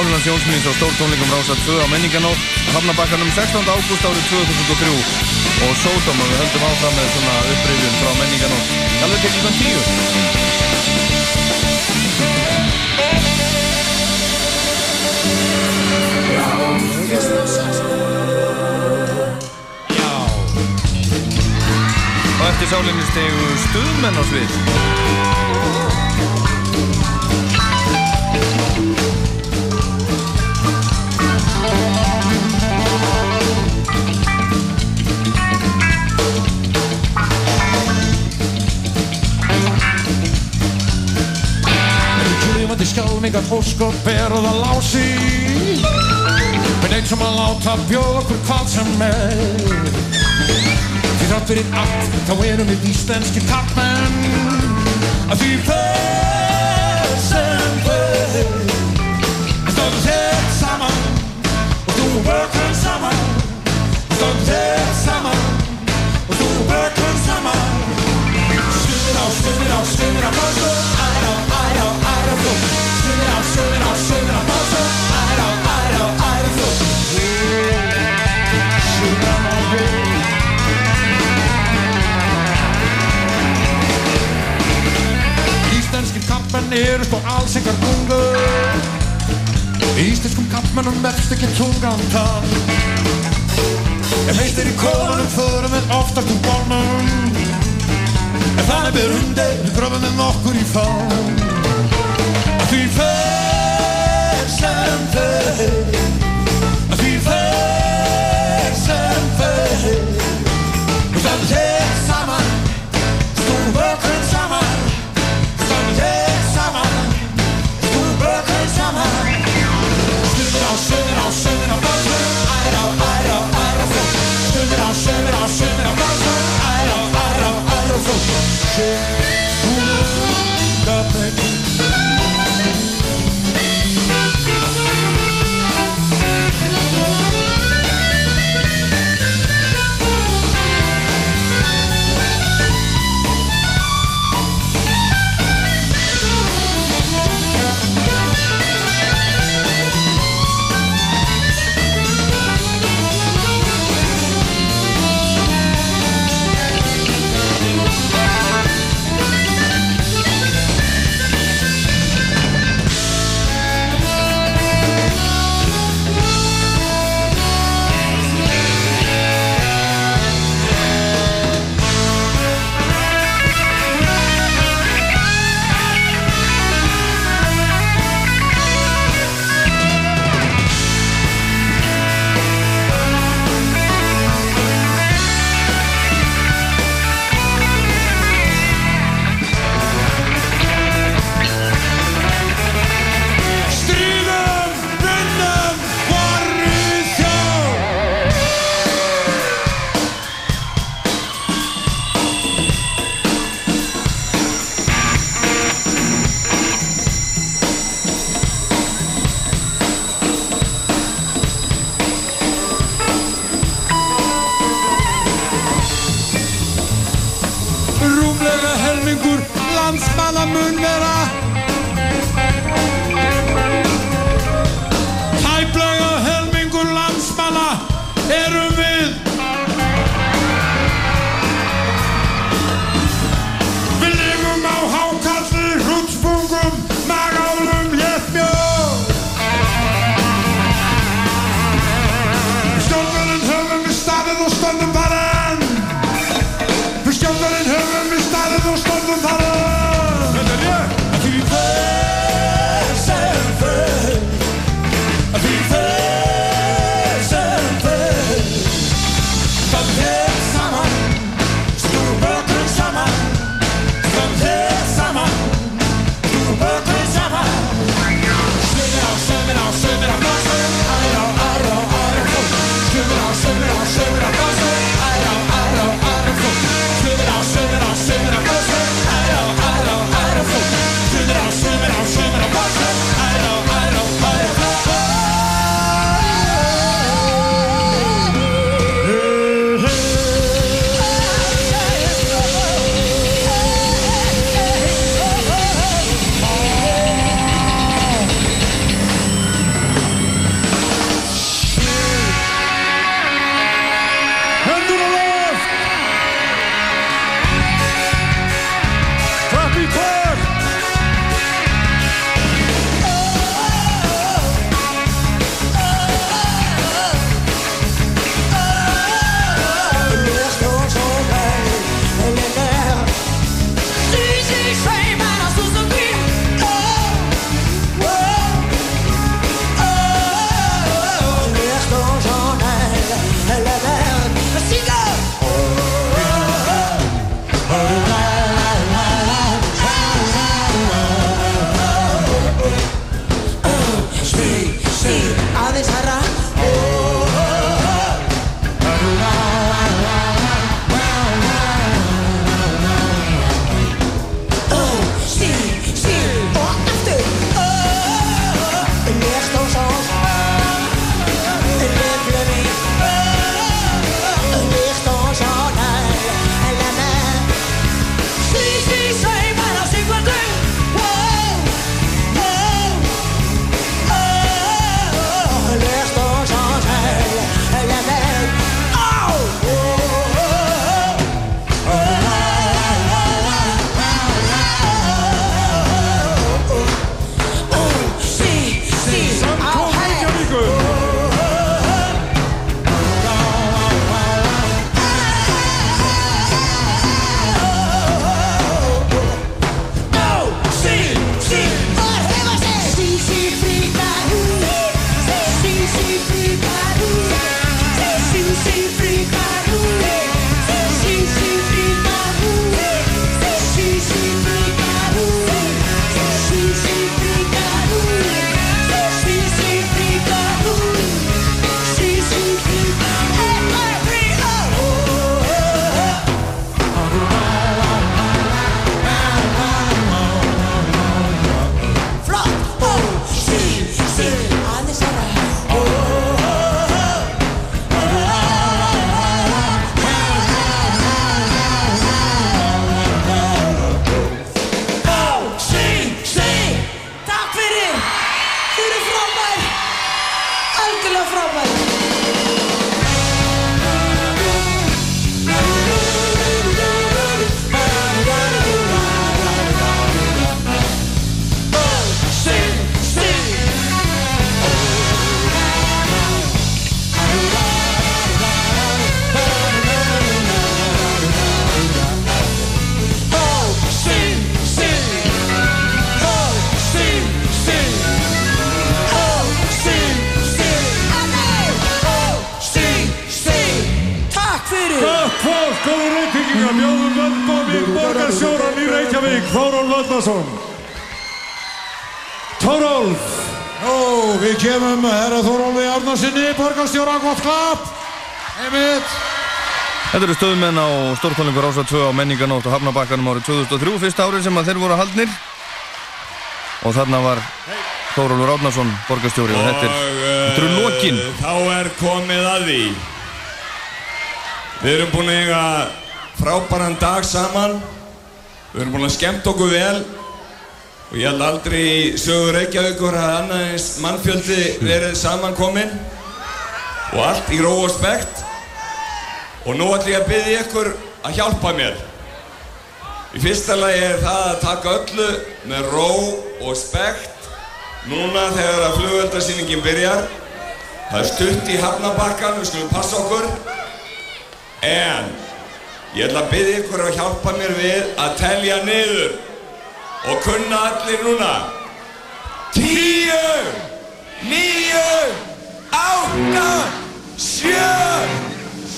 Sálinans Jónsmýns á stórtónleikum Rása 2 á menninganótt. Hafnabakkanum 16. ágúst árið 2003 og Sódóm og við höldum áfram með svona upprýðum frá menninganótt. Alveg til klukkan 10. Og eftir sálinni stegu stuðmenn á svið. Skjálmingar ósköp er það lási. Einn sem að láta bjóða okkur hvað sem er. Því þátt fyrir allt þá erum við íslenskir kappmenn Að því fer sem fer Við stóðum þér saman Og þú bökum saman. Við stóðum þér saman Og þú bökum saman. Stundir á, stundir á, stundir á bökum Æra, Kappmenn eru þó alls engar gungur Íslenskum kappmennum vext ekki tungan tann heitt er í kólanum förum við oftast úr bólnum. En þannig við undir við gröfum við okkur í fann Að því fer sem fer. Að því fer sem fer. Við stöndum hér saman Stóðum bökum Þetta eru stöðumenn á stórtónleikur Rása 2 á menninganótt og Hafnabakkanum árið 2003, fyrsta árið sem að þeir voru haldnir. Og þarna var Þórólfur Árnarsson, borgarstjóri og þetta er, eru lokin. eh, Þá er komið að því. Við erum búin að eiga frábæran dag saman. Við erum búin að skemmt okkur vel. Og ég held aldrei sögur Reykjavíkur að annað eins mannfjöldi verið samankominn. Og allt í ró og spekt. Og nú ætlum ég að byggja ykkur að hjálpa mér. Í fyrsta lagi er það að taka öllu með ró og spekt. Núna þegar að flugveldarsýningin byrjar. Það er stutt í hafnabakkan, við skulum passa okkur. En ég ætla að byggja ykkur að hjálpa mér við að telja niður. Og kunna allir núna. Tíu, níu, átta, sjö,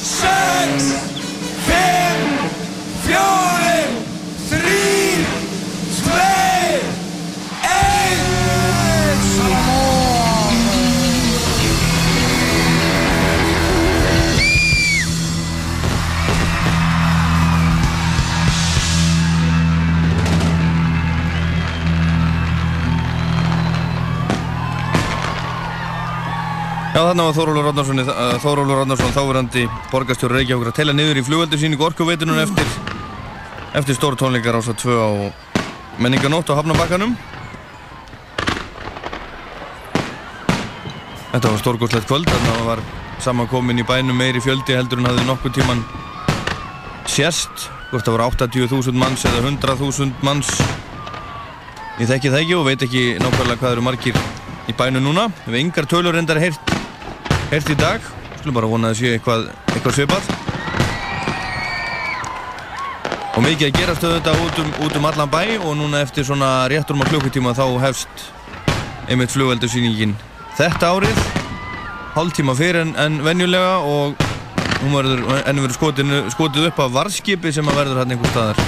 sechs, fünf, vier, Já, þarna var Þórólfur Árnarsson, uh, Þórólfur Árnarsson, þáverandi borgarstjóri Reykjavíkur að tella niður í flugveldusýningu orkuveitunum eftir, eftir stóru tónleikar Rása 2 á menninganótt á Hafnabakkanum. Þetta var stórgóðslegt kvöld, þarna var samankomin í bænum meiri fjöldi heldur en hafði nokkuð tíman sérst, hvort það voru 80.000 manns eða 100.000 manns. Ég þekki það ekki og veit ekki nákvæmlega hvað eru margir í bænum núna. Við hefum yngar tölur reyndar heyrt, heyrt í dag. Skulum bara vona að sé eitthvað, eitthvað svipað. Og mikið að gera stöðu þetta út um, út um allan bæ og núna eftir svona réttur um að klukkutíma þá hefst einmitt flugveldusýningin þetta árið. Hálftíma fyrir en, en venjulega og hún verður, enn verður skotið, skotið upp af varskipi sem að verður hérna einhver staðar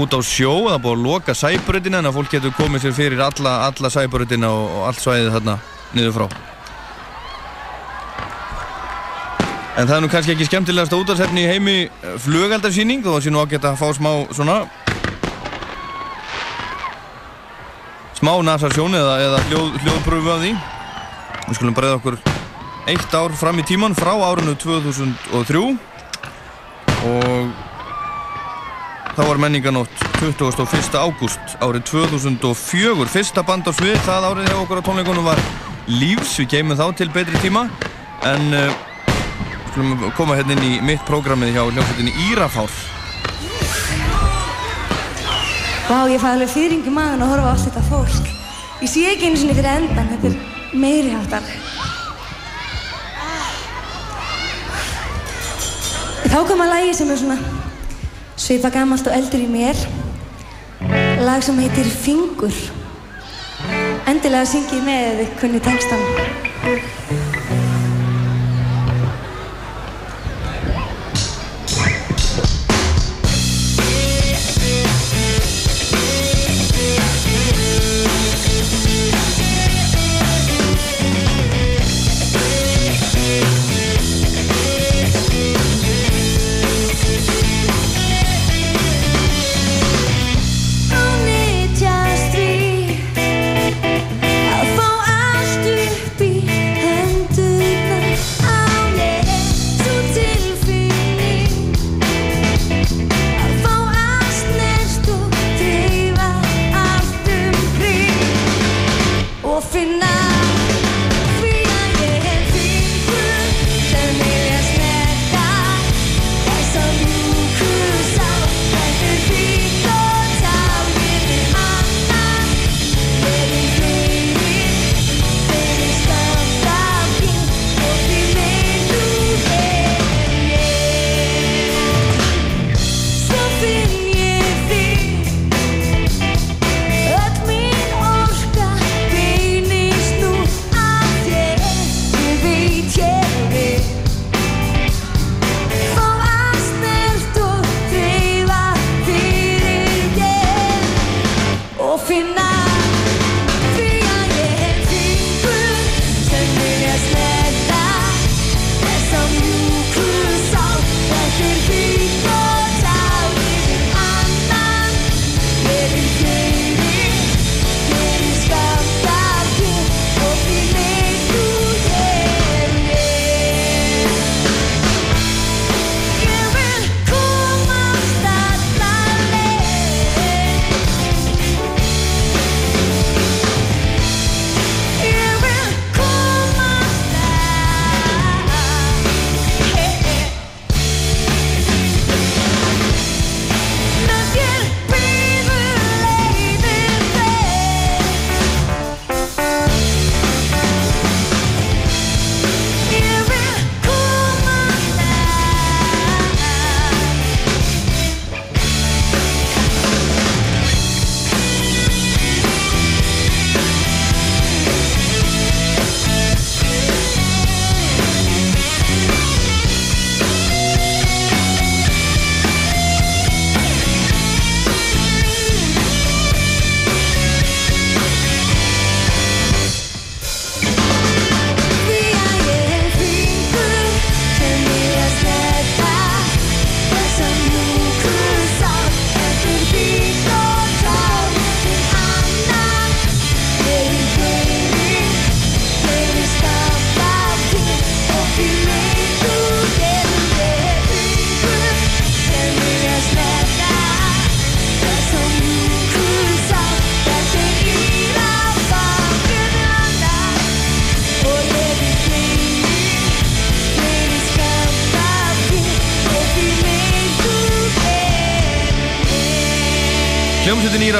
út á sjó, það búið að loka sæbröðina en að fólk getur komið sér fyrir alla, alla sæbröðina og, allt svæðið þarna niður frá. En það er nú kannski ekki skemmtilegast útarsefni í heimi eh, flugeldarsýning þó að sé nú ágætt að fá smá svona smá nasarsjón eða, eða hljóð, hljóðpröfu af því. Við skulum breyða okkur eitt ár fram í tíman frá árinu 2003 og þá var menninganótt 21. ágúst árið 2004 fyrsta band á svið, það árið hjá okkur á tónleikunum var Lífs, við geymum þá til betri tíma en uh, skulum koma hérna inn í mitt prógramið hjá hljómsveitinni Írafár Vá, ég fæ alveg fyrring í maðun að horfa á allt þetta fólk. Ég sé ekki einu sinni fyrir endan, þetta er meiri háttar. Þá kom að lagi sem er svona svipa gamalt og eldur í mér. Lag sem heitir Fingur. Endilega syngið með ef þið kunni textan.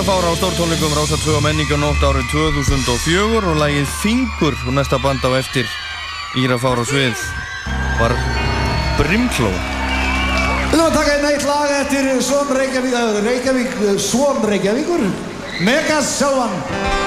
Írafára á stórtónleikum Rása 2 menninganótt árið 2004 og lægið Fingur og næsta band á eftir Írafára svið var Brimkló. Við höfum að taka einn eitt lag eftir Svon Reykjavík, eh, Svon Reykjavíkur, Megas sjálfan.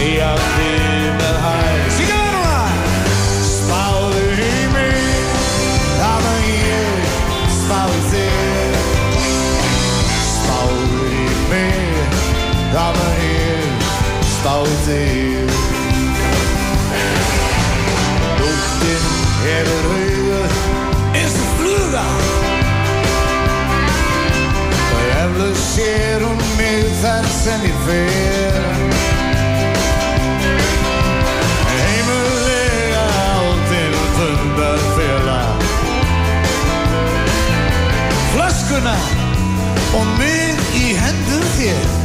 Segja þig með það núna! Spáðu í mig, það var ég. Spáðu þig. Spáðu í mig, það var ég. Spáðu þig. Lúktin hefur augur eins og fluga. Og eflaug sér hún mig þar sem ég fer Flöskuna og mig í hendur þér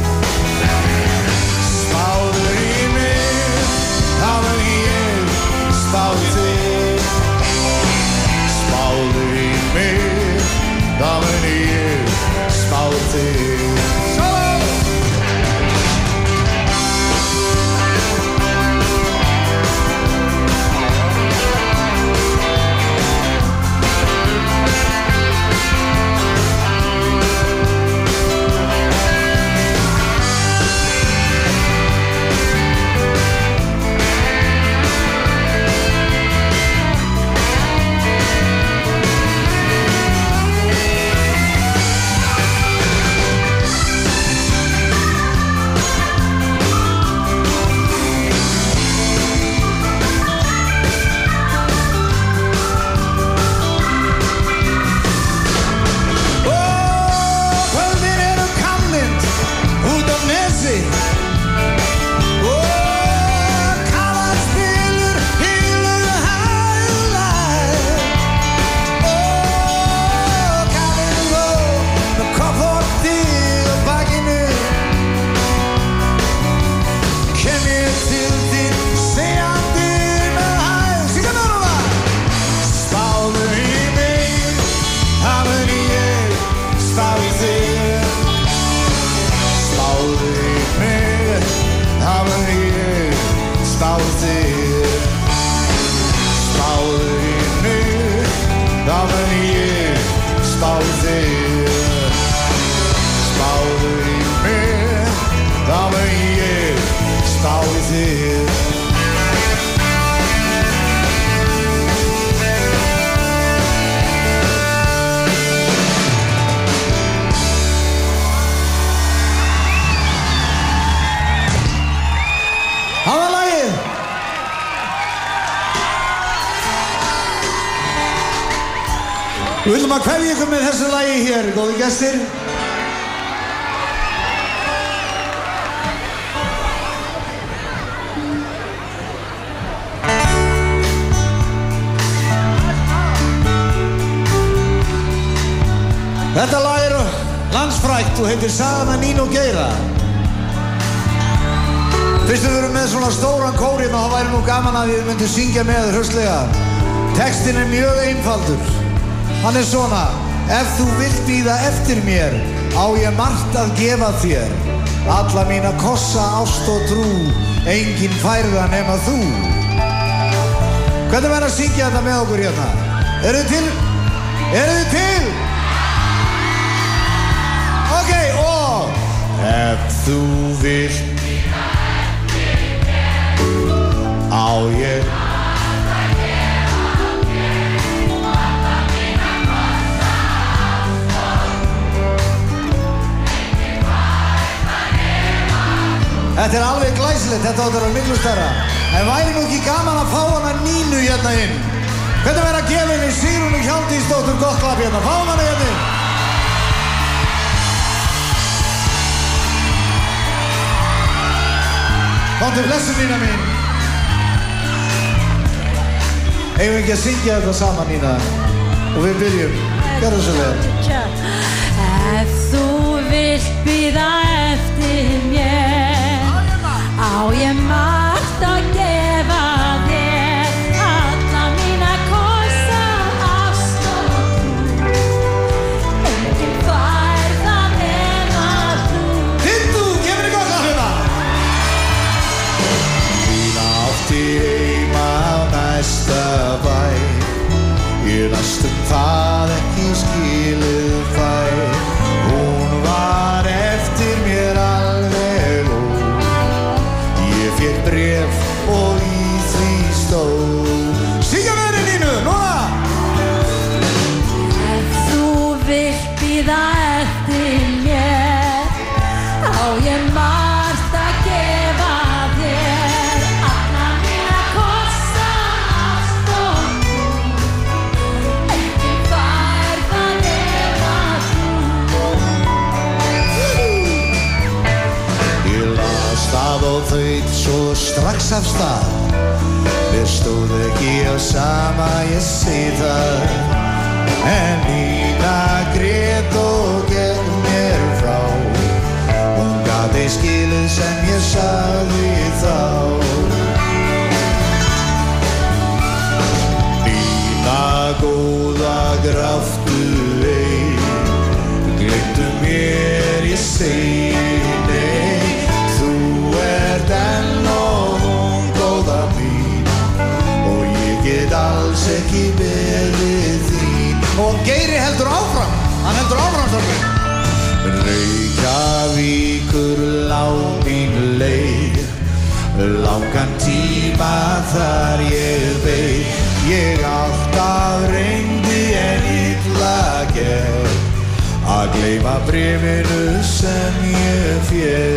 gestir. Þetta lag er landsfrækt og heitir Sagan Nín og Geira. Fyrst við erum með svona stóran kórinn og það væri nú gaman að við myndum syngja með hraustlega. Textin er mjög einfaldur. Hann er svona Ef þú vilt býða eftir mér á ég margt að gefa þér Alla mína kossa, ást og trú Engin færða nema þú Hvernig verður að syngja þetta með okkur hérna? Eru þið til? Eru þið til? Ok, og Ef þú vilt á ég Þetta er alveg glæsilegt, þetta áttur að vera miklu stærra. En væri nú ekki gaman að fá hana Nínu hérna inn? Hvernig verður að gefa henni Sigrúnu Hjaldísdóttur gott klapp hérna? Fáum hana hérna inn. Komdu blessu Nína mín. Eigum við ekki að syngja þetta saman Nína? Og við byrjum. Gerðu svo vel. Ef þú vilt býða eftir mér Á ég margt að gefa þér Alla mína kossa ást og trú Enginn fær það nema þú Tindu, gefur þig gott að hérna. Þín átti heima á næsta bæ Ég næstum það ekki skilið Love star. Þar ég beið. Ég alltaf reyndi en illa gerð Að gleyma brefinu sem ég fér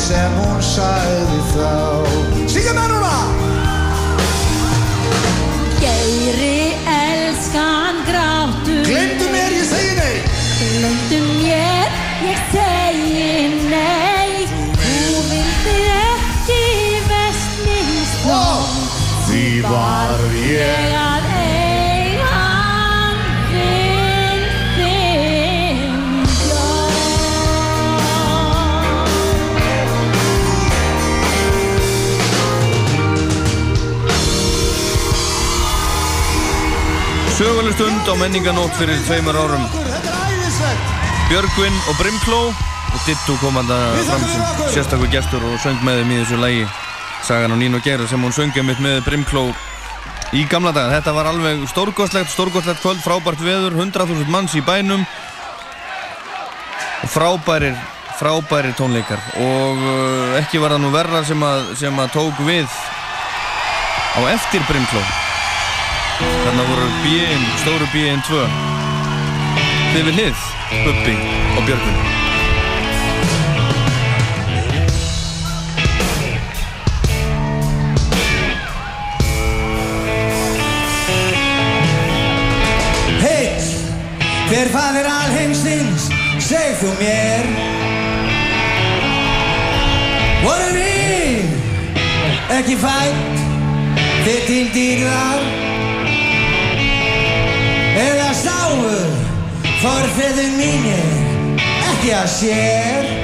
sem hún sagði þá stund á menninganót fyrir tveimur árum. Björgvin og Brimkló og Dittu kom það fram sem sérstakur gestur og söng með þeim í þessu lægi Sagan á Nín og Geir sem hún söngið mitt með Brimkló í gamla daga. Þetta var alveg stórgóðslegt, stórgóðslegt kvöld, frábært veður, 100.000 manns í bænum og frábærir, frábærir tónleikar og uh, ekki var það nú verra sem að, sem að tók við á eftir Brimkló. Þarna voru B-in, stóru B-in 2 Þið við hlið, Bubbi og Björgvin. Hver faðir alheimsins, seg þú mér? Vorum við ekki fætt þið til dýrðar forfeður mínir ekki að sér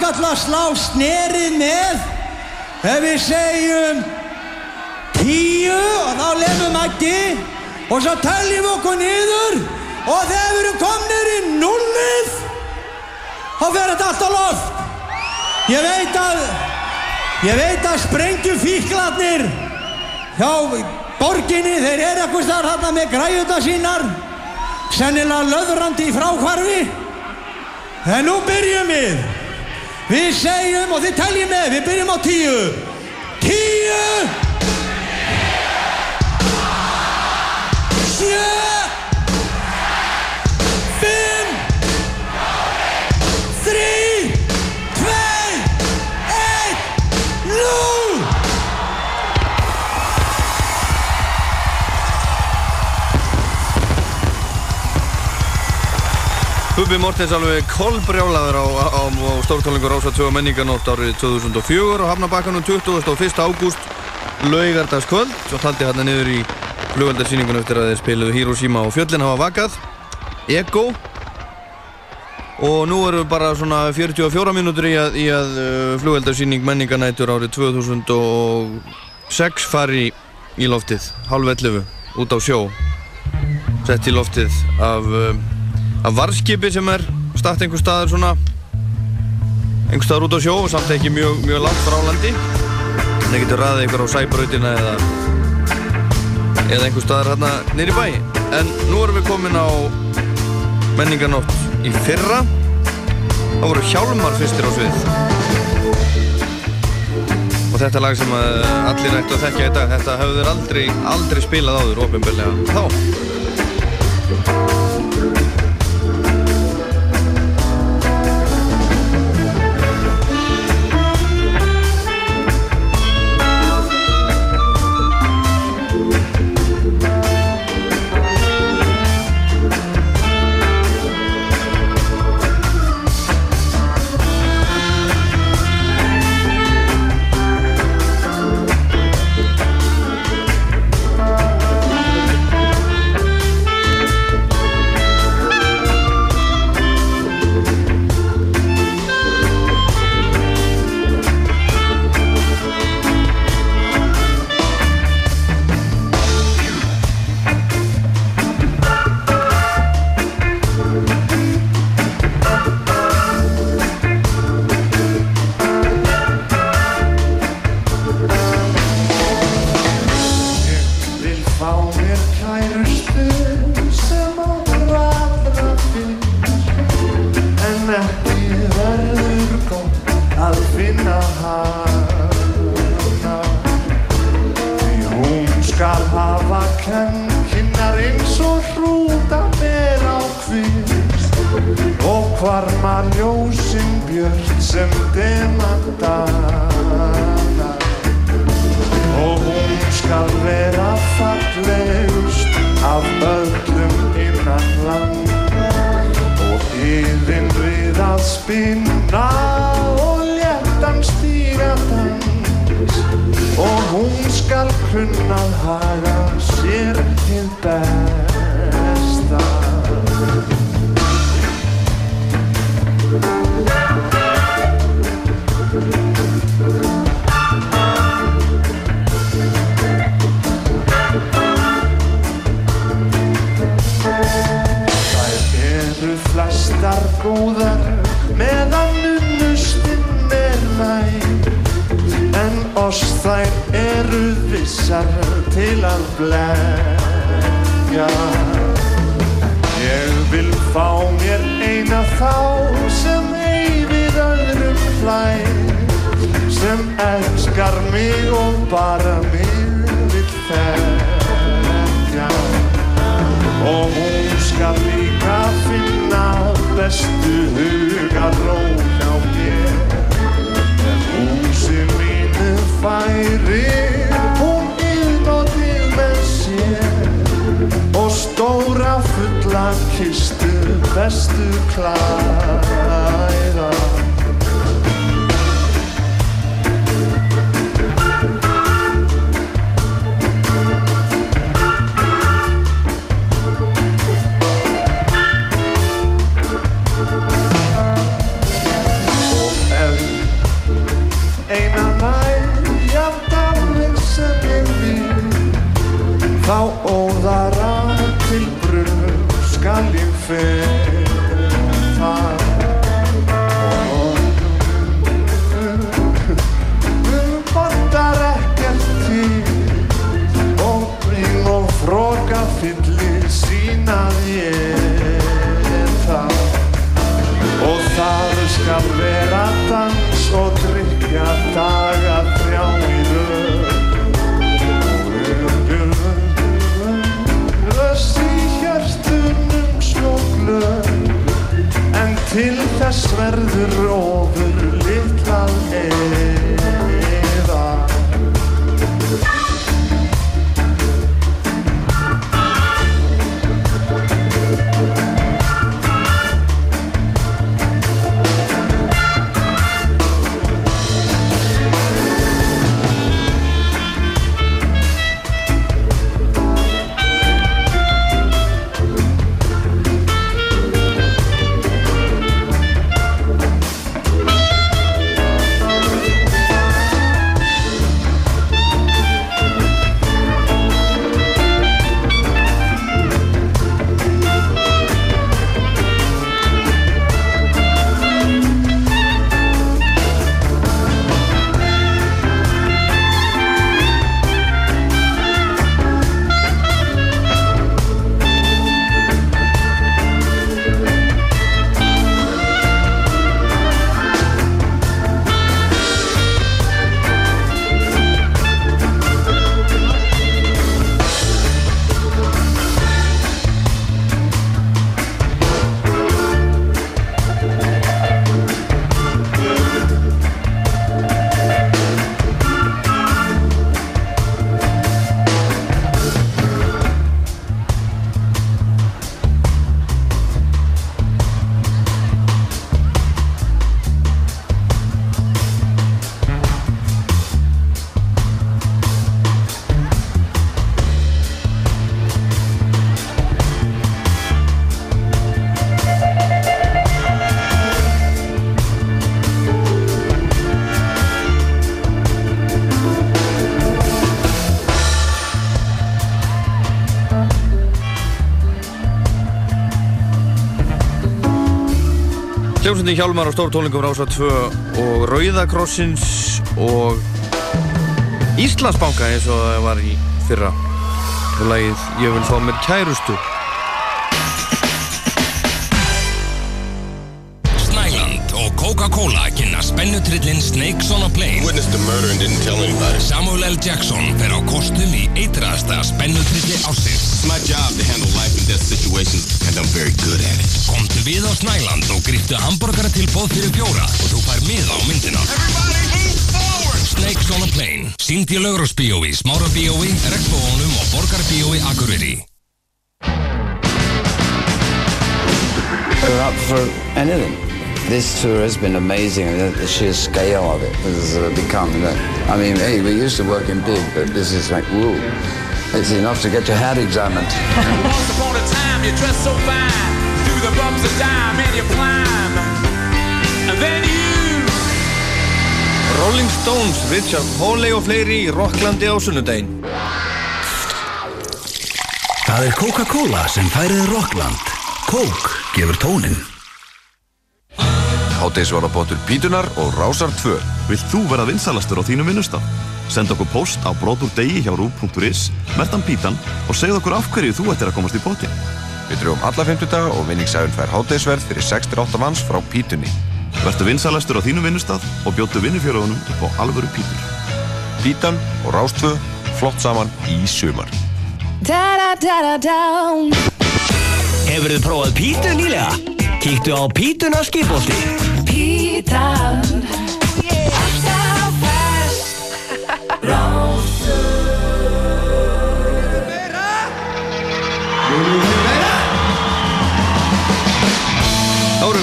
við að slá snerið með. Ef við segjum tíu og þá lefum Maggi og svo teljum okkur niður og þegar við erum komnir í nullið þá fer þetta allt á loft. Ég veit að ég veit að sprengju fíklarnir hjá borginni þeir eru eitthvað starf hérna með græjuta sínar sennilega löðrandi í frákvarfi en nú byrjum við við segjum og þið teljum með við byrjum á tíu. Tíu! Sjö Bubi Mortens alveg kolbrjálaður á, á, á, á stórtónlingur Rása 2 menninganótt árið 2004 á Hafnabakkanum 21. ágúst laugardagskvöld. Svo taldi hérna niður í flugöldarsýningun eftir að þeir spiluðu Hiroshima og fjöllin hafa vakað. Ego. Og nú eru bara svona 44 mínútur í að, í að uh, flugöldarsýning menninganætur árið 2006 fari í loftið. Halv 11 út á sjó. Sett í loftið af af varskipi sem er statt einhver staðar svona einhver staðar út á sjó og samt ekki mjög, mjög langt frá landi. Það getur ræðið einhver á sæbrautina eða eða einhver staðar hérna nýri bæ? En nú erum við komin á menninganótt í fyrra. Þá voru hjálmar fyrstir á svið. Og þetta lag sem allir ættu að þekkja í dag þetta hafðu þeir aldrei, aldrei spilað áður ofinbörlega þá hvarma ljósin björt sem demandana og hún skal vera fallegust af öllum innan land og yfinn við að spinna og léttan stíga dans. Og hún skal kunna að haga sér til besta góðar meðan unnustinn er næg En oss þær eru vissar til að blegja Ég vil fá mér eina þá sem við öðrum hlær Sem elskar bara mig vill þekkja. Og hún skal líka finna bestu hugar hjá mér. En hún sem mínu færir hún innótið með sér. Og stóra fulla kistu bestu klæða þá óðara til brunum skal ég feta svärd dra Hljómsveitin Hjálmar á stórtólingum Rása 2 og Rauðakrossins og Íslandsbanka eins og það var í fyrra. Og lagið Ég vil fá mér kærustu Coca-Cola kynna spennutrillin Snakes on a Plane Witnessed the murder and didn't tell anybody. Samuel L. Jackson fer á kostum í eitraðasta spennutrilli ásins It's my job to handle life and death situations, and I'm very good at it. Komdu við á Snæland og gríptu hambúrgaratilbóð fyrir bjóra og þú fær miða á myndina Snakes on a Plane Sýnd í Laugrósbíói, Smárabíói, Regnbónum og Borgarbíói Akureyri We're up for anything. This tour has been amazing. The, the sheer scale of it has uh, become. That, I mean, hey, we used to work in big, but this is like, whoa. It's enough to get your head examined. Once upon a time, you dressed so fine. Through the bumps of dime and you climb. And then you. Rolling Stones, Richard Hawley og fleiri í Rocklandi á sunnudaginn Það er Coca-Cola sem færið Rockland. Coke gefur tónin. Hádeisvarabóttur Pítunar og Rásar 2. Vilt þú vera vinsalastur á þínum vinnustaf? Send okkur post á brotúrdegi hjá rú.is, mertan Pítan og segð okkur af hverju þú ættir að komast í bóti. Við drögum alla 50 daga og vinningsæðun fær hádeisverð fyrir 68 manns frá Pítunni. Vertu vinsalastur á þínum vinnustaf og bjóttu vinnufjörðunum upp á alvöru Pítur. Pítan og Rástvö flott saman í sumar. Hefur þið prófað pítu nýlega? Kíktu á pítuna skipolti.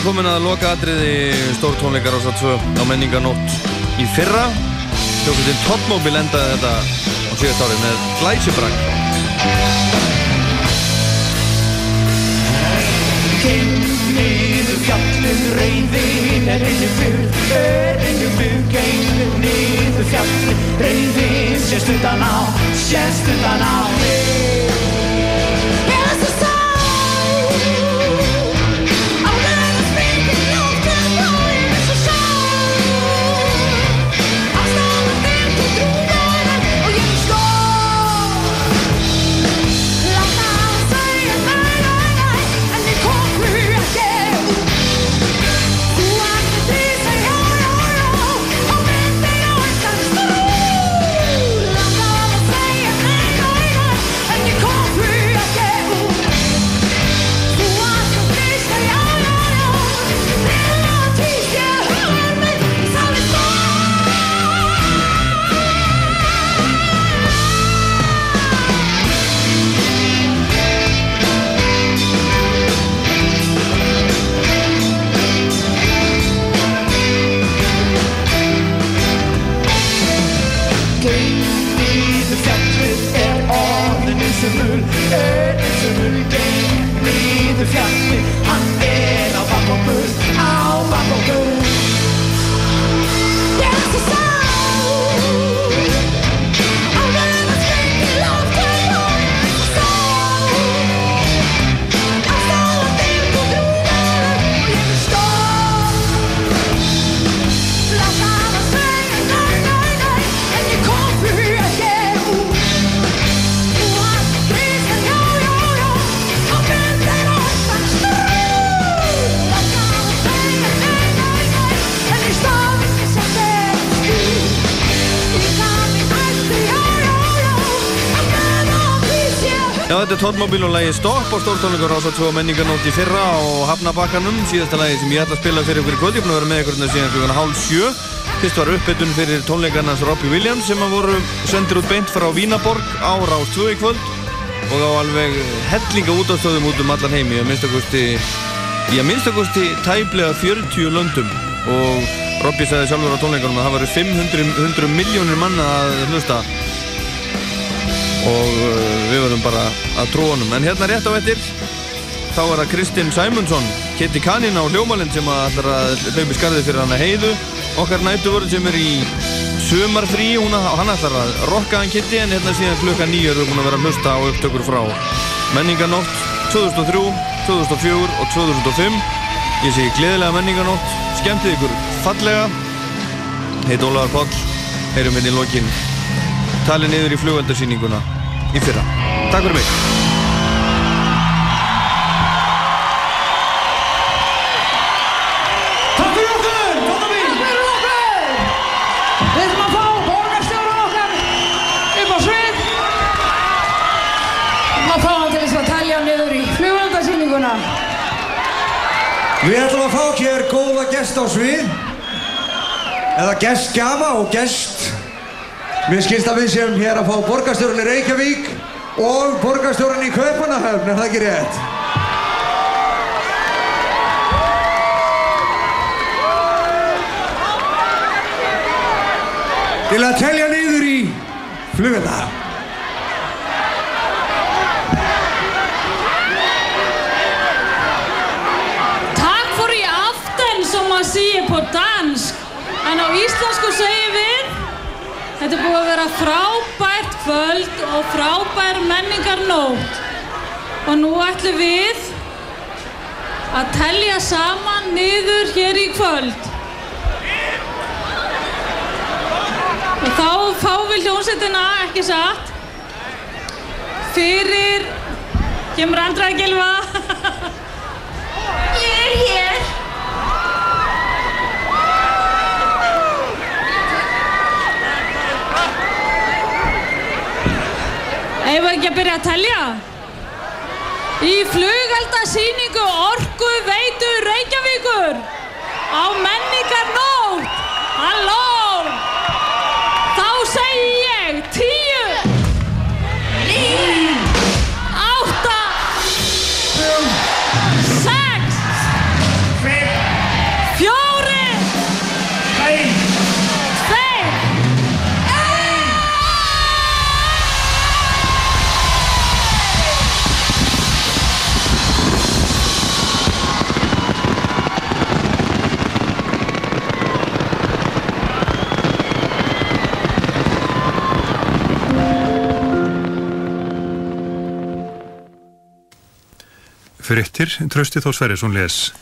Komin að loka atriði stórtónleikar ásað 2 á menninganótt í fyrra. Hljókvöldin Totmobil endaði þetta á síðast árið með glæsibrak. Fjallið reyðin er einu fyrr Er einu fyrr gengið niður fjallið Reyðin sést utan á, sést utan á. mig Er Totmobil og lagi Stopp á stórtónleikar ásað 2 á menninganótt í fyrra á Hafnabakkanum. Síðasta lagi sem ég ætla að spila fyrir ykkur í kvöld. Ég er búin að vera með ykkur hérna síðan klukkan hálf sjö. Fyrst var uppbytun fyrir tónleikarnas Robbie Williams sem að voru sendir út beint frá Vínaborg á Rás 2 í kvöld og á alveg hellinga útastöðum út um allan heimi í að minnstakosti tæplega 40 löndum og Robbie sagði sjálfur á tónleikunum að það varu 500 100 miljónir manna að hlusta og uh, við verðum bara að trúa honum. En hérna rétt á eftir þá er það Kristinn Sæmundsson Kitty Kanin á hljómalinn sem ætlar að hlaupi skarðið fyrir hann að heiðu. Okkar nætuvörð sem er í sumarfrí hún að, hann ætlar að rocka hann Kitty en hérna síðan klukka nýjur við búin að vera að hlusta á upptökur frá menninganótt 2003, 2004 og 2005 ég segi gleðilega menninganótt skemmtið ykkur fallega. Heit Ólaður Páll. Heyrum við í lokin. Talið niður í flugveldarsýninguna í fyrra. Takk fyrir mig. Við ætlum að fá hér góða gest á svið. Eða gestgjafa og gest Mér skilst að við séum hér að fá borgarstjórun í Reykjavík og borgarstjórun í Kaupanahöfn, er það ekki rétt? Til að telja niður í flugvelda. Og frábær menningarnótt. Og nú ætlum við að telja saman niður hér í kvöld. Og þá fáum við hljómsveitina, ekki satt, fyrir, kemur Andra Gilva. Ég er hér. Ég að telja? Í flugeldasýningu Orku Veitu Reykjavíkur á menningar nótt. Frittir, Trausti Þó Sverrisson les.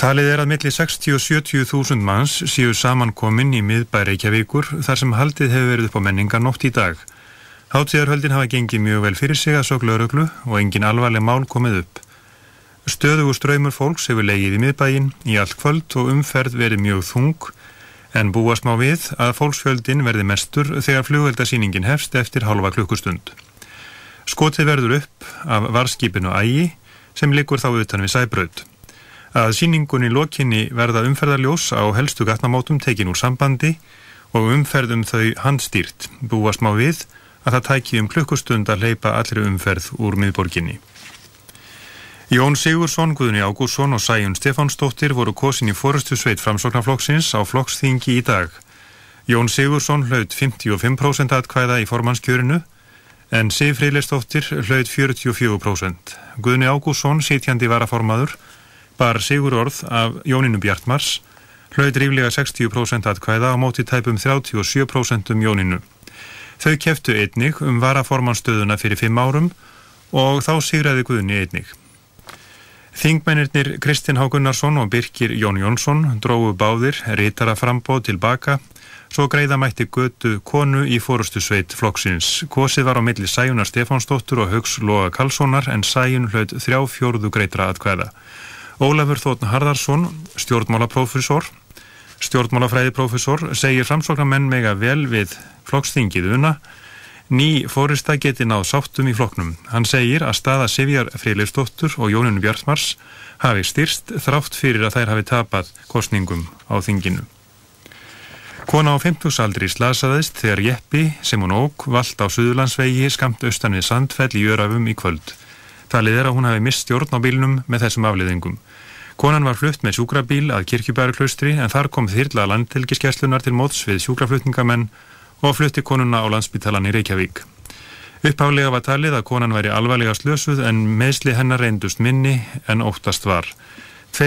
Talið er að milli 60 og 70 þúsund manns séu samankomin í miðbæ Reykjavíkur þar sem haldið hefur verið upp á menningarnótt í dag. Hátíðarhöldin hafa gengið mjög vel fyrir sig að svo glöruglu og engin alvarleg mál komið upp. Stöðugu ströymur fólks hefur legið í miðbæin í allt kvöld og umferð verið mjög þung en búast má við að fólksfjöldin verði mestur þegar flugveldasýningin hefst eftir halva klukkustund. Skotið verður upp af varskipinu Ægi sem liggur þá utan við sæbraut. Að síningunni lokinni verða umferðarljós á helstu gatnamótum tekin úr sambandi og umferðum þau handstýrt búast má við að það tæki um klukkustund að leipa allri umferð úr miðborginni. Jón Sigursson, Guðni Ágúrsson og Sæjun Stefánsdóttir voru kosin í fórustu sveit framsóknarflokksins á flokksþingi í dag. Jón Sigursson hlaut 55% atkvæða í formannskjörinu en Sif Freylistóttir hlaut 44%. Guðni Ágúrsson, sitjandi varaformaður, bar sigur orð af Jóninu Bjartmars, hlaut ríflega 60% atkvæða á móti tæpum 37% um Jóninu. Þau keftu einnig um varaformannstöðuna fyrir fimm árum og þá sigraði Guðni einnig. Þingmennirnir Kristinn H. Gunnarsson og Birkir Jón Jónsson dróðu báðir rítara frambóð tilbaka svo greiða mætti götu konu í fórustu sveit flokksins. Kosið var á milli Sæjunar Stefánsdóttur og Haugs Loga Karlssonar en Sæjun hlaut þrjá fjórðu greitra atkvæða. Ólafur Þóttn Harðarsson, stjórnmálaprófessor, stjórnmálafræðiprófessor, segir framsóknarmenn mega vel við flokksþingið una ný fórista geti náð sáttum í flokknum. Hann segir að staða Sivjar Freyleifsdóttur og Jóninu Bjartmars hafi styrst þrátt fyrir að þær hafi tapað kostningum á þinginu. Kona á 50 aldri slasaðist þegar Jeppi sem hún óg vald á Suðurlandsvegi skamt austan við Sandfell í Jörafum í kvöld. Talið er að hún hafi mist stjórn á bílnum með þessum afliðingum. Konan var flutt með sjúkrabíl að kirkjubæruklaustri en þar kom þyrla landhelgiskeslunar til móts við sjúkraflutningamenn og flutti konuna á landsbytalan í Reykjavík. Upphálega var talið að konan væri alvarlega slösuð en meðsli hennar reyndust minni en óttast var.